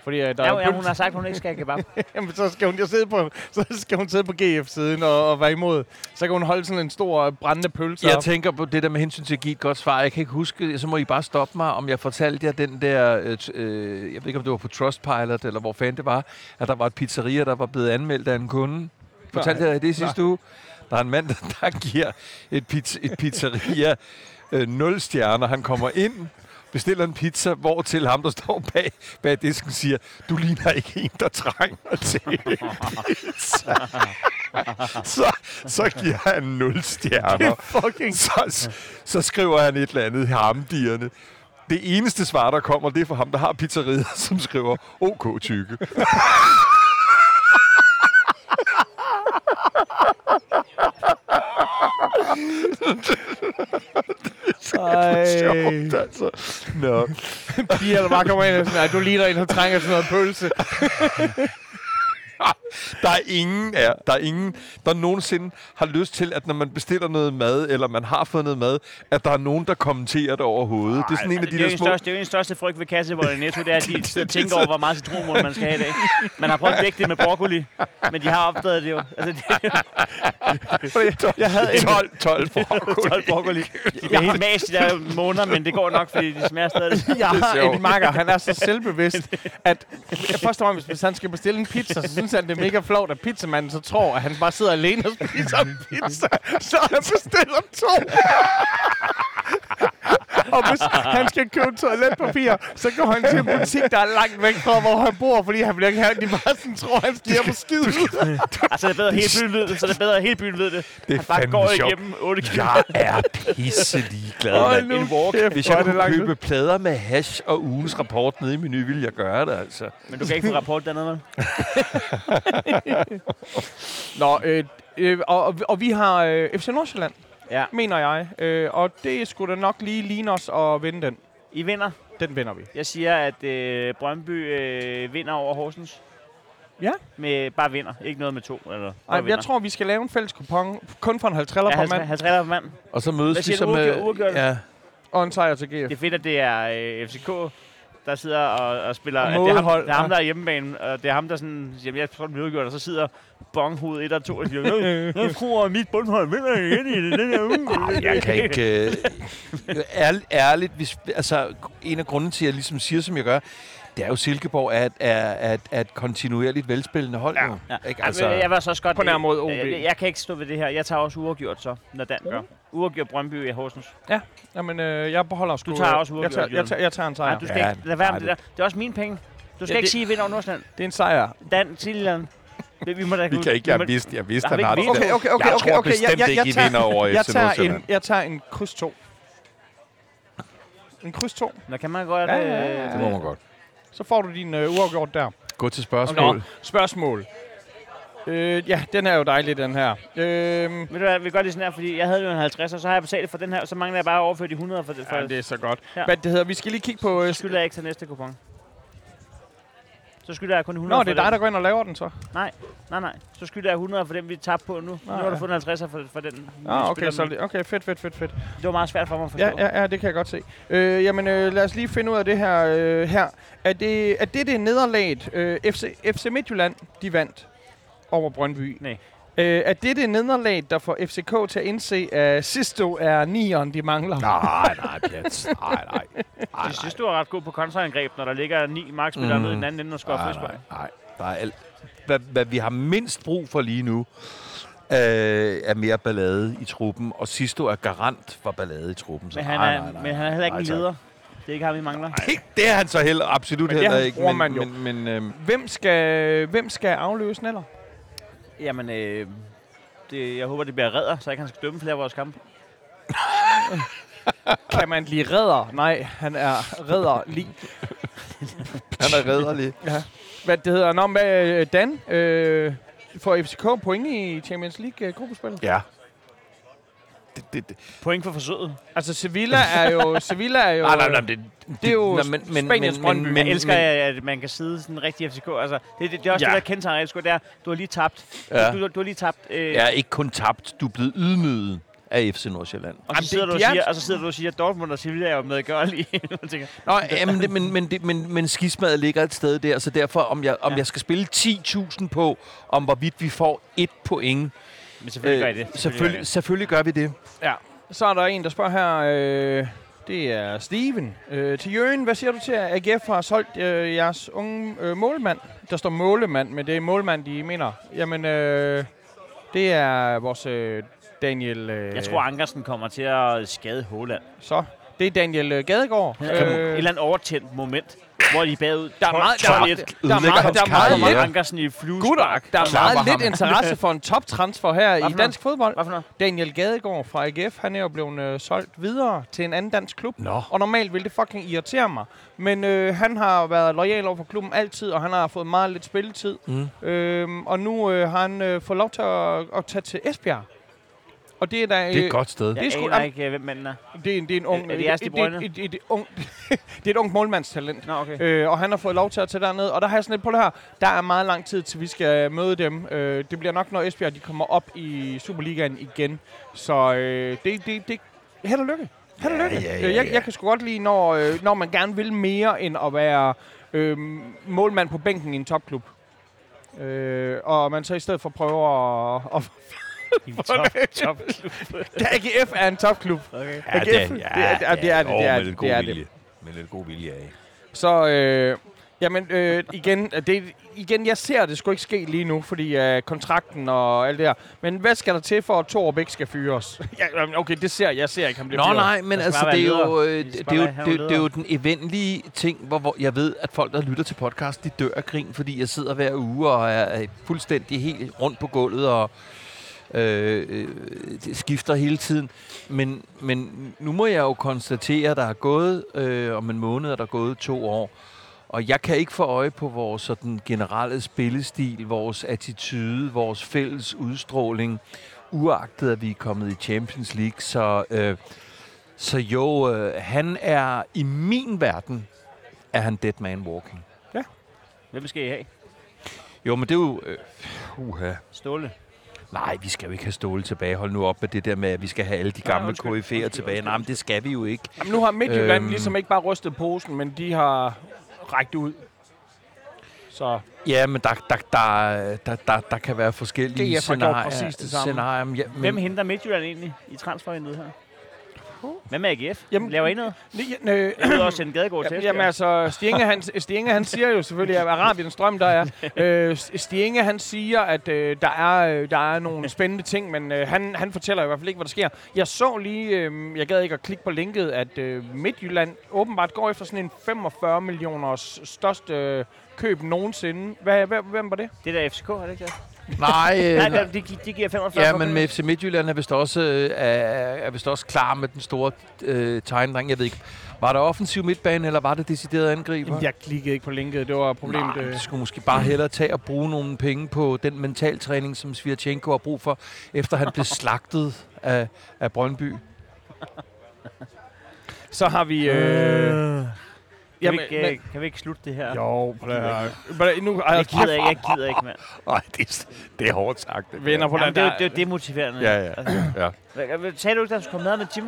Fordi uh, der Ja, er ja, hun har sagt, at hun ikke skal have kebab. Jamen, så skal hun jo sidde på, så skal hun sidde på GF-siden og, og være imod. Så kan hun holde sådan en stor øh, brændende pølse Jeg op. tænker på det der med hensyn til at give et godt svar. Jeg kan ikke huske, så må I bare stoppe mig, om jeg fortalte jer den der, øh, øh, jeg ved ikke om det var på Trustpilot, eller hvor fanden det var, at der var et pizzeria, der var blevet anmeldt af en kunde. Fortalte jeg jer det sidste uge? Der er en mand, der, der giver et, pizza, et pizzeria øh, 0 stjerner. Han kommer ind, bestiller en pizza, hvor til ham, der står bag, bag disken, siger, du ligner ikke en, der trænger til pizza. så, så giver han 0 stjerner. Fucking Så, så skriver han et eller andet harmdierne. Det eneste svar, der kommer, det er for ham, der har pizzeriet, som skriver OK tykke. Ej. Sjovt, altså. Nå. piger, der bare kommer ind og sådan, at du ligner en, der trænger sådan noget pølse. Der er ingen, ja, der er ingen, der nogensinde har lyst til, at når man bestiller noget mad, eller man har fået noget mad, at der er nogen, der kommenterer det overhovedet. Det er sådan en af de er der små... største, det er jo en største frygt ved kasseboller i Netto, det er, at de tænker over, hvor meget citronmål man skal have i dag. Man har prøvet at dække det med broccoli, men de har opdaget det jo. Altså, det, Jeg havde 12, 12 broccoli. 12 broccoli. De bliver helt mas de der måneder, men det går nok, fordi de smager stadig. Jeg har en makker, han er så selvbevidst, at først og fremmest, hvis han skal bestille en pizza, så synes han, det er mega flot, at pizzamanden så tror, at han bare sidder alene og spiser en pizza, så han bestiller to. Og hvis han skal købe toiletpapir, så går han til en butik, der er langt væk fra, hvor han bor, fordi han vil ikke have, bare sådan tror, han skal hjem og skide ud. Altså, det er bedre, at hele byen ved det, så det er bedre, at hele byen ved det. Det er Han bare går sjovt. igennem 8 km. Jeg er pisse ligeglad, Hold mand. nu En walk. kæft, Hvis jeg kunne købe plader med hash og ugens rapport nede i menu, ville jeg gøre det, altså. Men du kan ikke få rapport dernede, vel? Nå, øh, øh, og, og, og vi har øh, FC Nordsjælland, Ja. mener jeg. Øh, og det skulle da nok lige ligne os at vinde den. I vinder. Den vinder vi. Jeg siger, at øh, Brøndby øh, vinder over Horsens. Ja. Med, bare vinder. Ikke noget med to. Eller, bare Ej, vinder. jeg tror, vi skal lave en fælles kupon, kun for en halv triller Ja, ja, per 50, mand, 50 per mand. Og så Hvad mødes vi siger så du? med... Uafgjort- uafgjort? Ja, og en sejr til GF. Det er fedt, at det er øh, FCK, der sidder og, og spiller. Og det, er ham, det er ham, der er hjemmebane, og det er ham, der sådan siger, jeg tror, det bliver udgjort, og så sidder bonghovedet 1 og 2 og siger, "Øh, jeg tror, at mit bundhold vinder igen i den her uge. jeg kan ikke... Øh, ærligt, ærligt hvis, altså, en af grunden til, at jeg ligesom siger, som jeg gør, det er jo Silkeborg er, er, er, er et kontinuerligt velspillende hold. Ja. Ja. Ikke? Altså, Altså, jeg vil så også godt... På nær mod OB. Jeg, jeg, kan ikke stå ved det her. Jeg tager også uafgjort så, når Dan gør. Uafgjort Brøndby i Horsens. Jamen, øh, jeg beholder sgu... Du tager øh, også jeg tager, uafgjort, jeg, tager, jeg tager en sejr. Nej, du skal Ja, ikke lade være med det der. Det er også mine penge. Du skal Ja, ikke det- sige, at vinder over Nordsjælland. Det er en sejr. Dan, noget. Vi, må da vi kan ikke, jeg vidste, jeg vidste, han har det. Okay, okay, okay, jeg okay, tror okay. bestemt jeg, jeg, ikke, jeg I tager, vinder over jeg tager, en, jeg tager en kryds 2. En kryds 2. Nå, kan man godt... Ja, ja, ja, ja. Det må man godt. Så får du din øh, uafgjort der. Gå til spørgsmål. Nå, spørgsmål. Øh, ja, den er jo dejlig, den her. Øh, Ved du hvad, vi gør det sådan her, fordi jeg havde jo en 50, og så har jeg betalt for den her, og så mangler jeg bare at overføre de 100 for det. For, ja, det er så godt. Ja. Hvad det hedder, vi skal lige kigge på... Øh, skylder jeg ikke til næste kupon. Så skylder jeg kun 100 Nå, det er dig, der den. går ind og laver den så. Nej, nej, nej. Så skylder jeg 100 for den, vi tabte på nu. Nu Ah, har du ja. fundet 50 for, for den. Ah, okay, så, med. okay, fedt, fedt, fedt, fedt. Det var meget svært for mig at forstå. Ja, ja, ja, det kan jeg godt se. Øh, jamen, øh, lad os lige finde ud af det her. Øh, her. Er, det, er det det nederlaget, øh, FC, FC Midtjylland, de vandt over Brøndby? Nej. Øh, er det det nederlag, der får FCK til at indse, at Sisto er nieren, de mangler? Nej, nej, Pjats. Nej, nej. Synes, du er ret god på kontraangreb, når der ligger ni markspillere Mm. nede i den anden ende og scorer Nej, frispark. nej, nej. Der er alt. Hvad, hvad vi har mindst brug for lige nu, øh, er mere ballade i truppen. Og Sisto er garant for ballade i truppen. Så Men han, nej, er, nej, nej. men han er heller ikke Nej, en leder. Det er ikke ham, vi mangler. Det, det er han så heller absolut Men det heller ikke. Men, men, men øhm, Hvem skal, hvem skal afløse Neller? Jamen, øh, det, jeg håber, det bliver redder, så jeg kan dømme flere af vores kampe. Kan man blive redder? Nej, han er redder lige. han er redderlig. Hvad det hedder? Nå, med øh, Dan, øh, får FCK point i Champions League øh? Ja. Det, det, det. Point for forsøget. Altså, Sevilla er jo... Sevilla er jo... Nej, nej, nej, det, det er jo Nå, Spaniens Brøndby. Men, jeg elsker, at man kan sidde sådan rigtig FCK. Altså, det, det, det er også Ja. ja. det, der kendetegner FCK. Det er, du har lige tabt. Ja. Du, du, du har lige tabt. Øh, Jeg er ikke kun tabt, du er blevet ydmyget. af FC Nordsjælland. Og så, Jamen, sidder det- du og er- siger, og så sidder du og siger, at Dortmund og Sevilla er jo medgørlige. Nå, jamen, det, men, men, det, men, men skismadet ligger et sted der, så derfor, om jeg, om Ja. jeg skal spille 10.000 på, om hvorvidt vi får et point, men selvfølgelig gør I det. Øh, selvfølgelig, selvfølgelig gør vi det. Ja. Så er der en, der spørger her. Øh, det er Steven. Øh, til Jørgen, hvad siger du til, at AGF har solgt øh, jeres unge øh, målmand? Der står målmand, men det er målmand, de mener. Jamen, øh, det er vores øh, Daniel... Øh, Jeg tror, Ankersen kommer til at skade Håland. Så, det er Daniel øh, Gadegaard. Øh, et eller andet overtændt moment, hvor de er bagud. der er meget, der er, 12-1. meget- der er Ødelægger meget, der er meget, meget, Ankersen i. Gutter, der er meget lidt interesse for en toptransfer her i dansk fodbold. Daniel Gadegaard fra AGF, han er jo blevet øh, solgt videre til en anden dansk klub. Nå. Og normalt vil det fucking irritere mig. Men øh, han har været lojal over for klubben altid, og han har fået meget lidt spilletid. Mm. Øhm, og nu øh, har han øh, fået lov til at, at tage til Esbjerg. Og det er da... Det er et godt sted. det er Jeg sgu- aner ikke, hvem manden er. Det er, en- det er en ung... Er- er det jeres De et, Bruyne? et, et, et, et, ung, det er et ung målmandstalent. Nå, okay. Øh, og han har fået lov til at tage derned. Og der har jeg sådan lidt på det her. Der er meget lang tid, til vi skal møde dem. Øh, det bliver nok, når Esbjerg de kommer op i Superligaen igen. Så øh, det, det, det... Held og lykke. Held og lykke. ja, ja, Øh, Jeg, ja. jeg kan sgu godt lide, når, øh, når man gerne vil mere end at være øh, målmand på bænken i en topklub. Øh, og man så i stedet for prøver at... at top, top. AGF er en topklub. Okay. Ja, det er- det er- det er- det er det, det er det, det er det. Med lidt god vilje af. Så, øh, jamen, øh, igen, øh, det, igen, jeg ser det sgu ikke ske lige nu, fordi øh, kontrakten og alt det her. Men hvad skal der til for, at Thor Bæk skal fyres? ja, okay, det ser jeg ser ikke, han bliver Nå fyret. nej, men altså, bare det er, jo, øh, det, er jo, det, det er jo den eventlige ting, hvor, hvor jeg ved, at folk, der lytter til podcast, de dør af grin, fordi jeg sidder hver uge og er, er fuldstændig helt rundt på gulvet og øh, øh, det skifter hele tiden. Men, men nu må jeg jo konstatere, at der er gået øh, om en måned, er der gået to år. Og jeg kan ikke få øje på vores sådan, generelle spillestil, vores attitude, vores fælles udstråling, uagtet at vi er kommet i Champions League. Så, øh, så jo, øh, han er i min verden, er han dead man walking. Hvem skal I have? Jo, men det er jo... Øh, uha. Ståle. Nej, vi skal jo ikke have Ståle tilbage. Hold nu op med det der med, at vi skal have alle de gamle undskyld. KF'er tilbage. Nej, men det skal vi jo ikke. Jamen, nu har Midtjylland Øhm. ligesom ikke bare rystet posen, men de har rækket ud. Så Ja, men der, der, der, der, der, der kan være forskellige DF har gjort scenarier. præcis det samme. scenarier ja, men, Hvem henter Midtjylland egentlig i transfervinduet her? Hvad med AGF? Jamen- Laver I noget? Øh, Jeg ved også, at Gadegaard til Jamen, altså, Stienge han, Stienge, han siger jo selvfølgelig, at Arabiens drøm, der er. Øh, Stienge, han siger, at øh, der, er, øh, der er nogle spændende ting, men øh, han, han fortæller i hvert fald ikke, hvad der sker. Jeg så lige, øh, jeg gad ikke at klikke på linket, at øh, Midtjylland åbenbart går efter sådan en 45 millioners største øh, køb nogensinde. Hvad, hvad, hvem var det? Det der FCK, er det ikke det? Nej, øh, Nej, nej. der, de, gi- de giver 45 Ja, men det. med FC Midtjylland er vist også, øh, er, er vist også klar med den store øh, tegndreng. Jeg ved ikke, var der offensiv midtbane, eller var det decideret angriber? Jeg klikkede ikke på linket, det var problemet. Nej, øh. det skulle måske bare hellere tage og bruge nogle penge på den mentaltræning, som Svirchenko har brug for, efter han blev slagtet af, af Brøndby. Så har vi... Øh, Kan, jamen, vi ikke, øh, kan vi ikke slutte det her? jo, prøv at høre. At- Nu, ej, Jeg gider ikke, jeg gider ikke, mand. Nej, det, det er hårdt sagt. Det Venner på Jamen, den det, er, det er jo demotiverende. Ja, ja. Altså, ja. sagde du ikke, der skulle komme mad med Jim?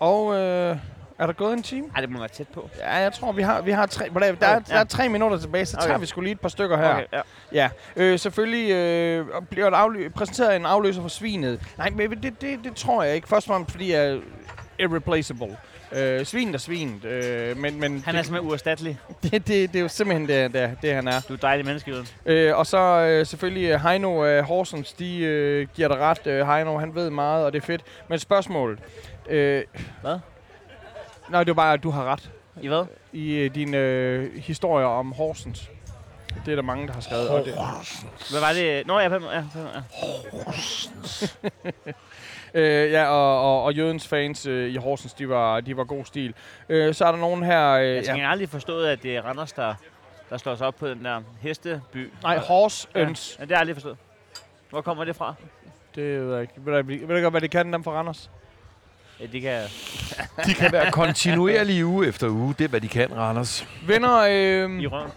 Og øh, er der gået en time? Nej, det må være tæt på. Ja, jeg tror, vi har, vi har tre... Der, der, er, der er tre minutter tilbage, så tager Okay. vi sgu lige et par stykker her. Okay, ja. Ja, øh, selvfølgelig øh, bliver der aflø- præsenteret en afløser for svinet. Nej, men det, det, det tror jeg ikke. Først og fremmest, fordi jeg er irreplaceable. Øh, svinet er svinet, øh, men, men Han er det, simpelthen uerstattelig. det, det, det er jo simpelthen det, det, det han er. Du er et dejligt menneske, Jørgen. Øh, og så øh, selvfølgelig øh, Heino øh, Horsens, de øh, giver dig ret. Øh, Heino, han ved meget, og det er fedt. Men spørgsmålet... Øh, Hvad? Nej, det er bare, at du har ret I hvad? i øh, dine øh, historier om Horsens. Det er der mange, der har skrevet. Og det, Hvad var det? Nå, ja, ja, på- ja. øh, ja, og, og, og Jødens fans øh, i Horsens, de var, de var god stil. Øh, så er der nogen her... Øh, Jeg ja, har aldrig forstået, at det er Randers, der, der slår sig op på den der hesteby. nej, Horsens. Ja, det har jeg aldrig forstået. Hvor kommer det fra? Det ved jeg ikke. Ved du, ved du godt, hvad de kan, dem fra Randers? Ja, det kan. De kan være kontinuerlige uge efter uge. Det er, hvad de kan, Randers. Venner, øh, I røven.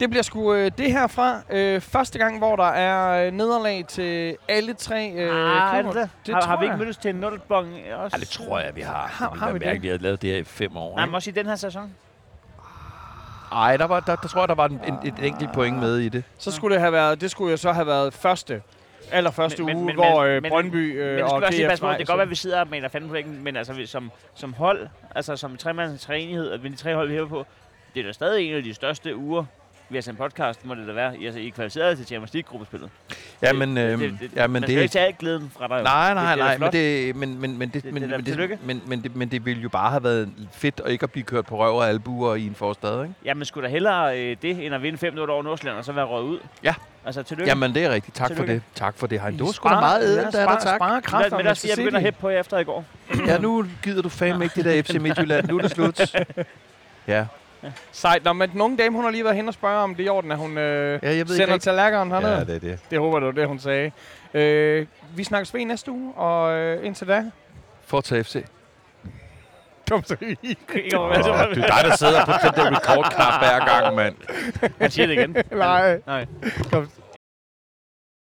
Det bliver sgu øh, det herfra. Øh, første gang, hvor der er øh, nederlag til alle tre øh, ah, er klubber. det det? Har, har vi ikke mødtes til en nulbong også? Ja, det tror jeg, vi har. Har- har vi det? Vi har lavet det her i fem år. Nej, men også i den her sæson. Ej, der, var, der, der tror jeg, der var en, en, et enkelt point med i det. Så skulle det have været, det skulle jo så have været første, allerførste Men- men- uge, men- hvor men- øh, men- Brøndby øh, Men det og også passe på. Det kan godt være, at vi sidder og maler fanden på væggen, men altså vi- som, som hold, altså som tremands vi er de tre hold, vi hæver på, det er da stadig en af de største uger, vi har sendt podcast, må det da være. I, altså, I er kvalificeret til Champions League-gruppespillet. Ja, men, øh, ja, men man skal det, ikke tage alt glæden fra dig. Nej, Det- nej, det nej, men det, men, men, men, det, Det- men, det men, det, men, men, det, men det ville jo bare have været fedt at ikke at blive kørt på røv og albuer i en forstad, ikke? Jamen, skulle da hellere øh, det, end at vinde 5 over Nordsjælland, og så være røget ud? Ja. Altså, tillykke. Jamen, det er rigtigt. Tak for Tillykke. det. Tak for det, Hein. Det var sgu da meget ædelt, ja, der er der tak. sparer men, kræfter men med også, jeg begynder at hæppe på efter i går. Ja, nu gider du fandme ikke det der FC Midtjylland. Nu er det slut. Ja, Sejt. Nå, men den unge dame, hun har lige været hen og spørge, om det er i orden, at hun øh, ja jeg ved sender lærkeren hernede. Ja, det er det. Det håber du, det hun sagde. Øh, vi snakkes ved i næste uge, og øh, indtil da... Fortsat FC. Kom så i. Åh, det er dig, der sidder på den der record hver gang, mand. Han siger det igen. Nej. Nej. Kom,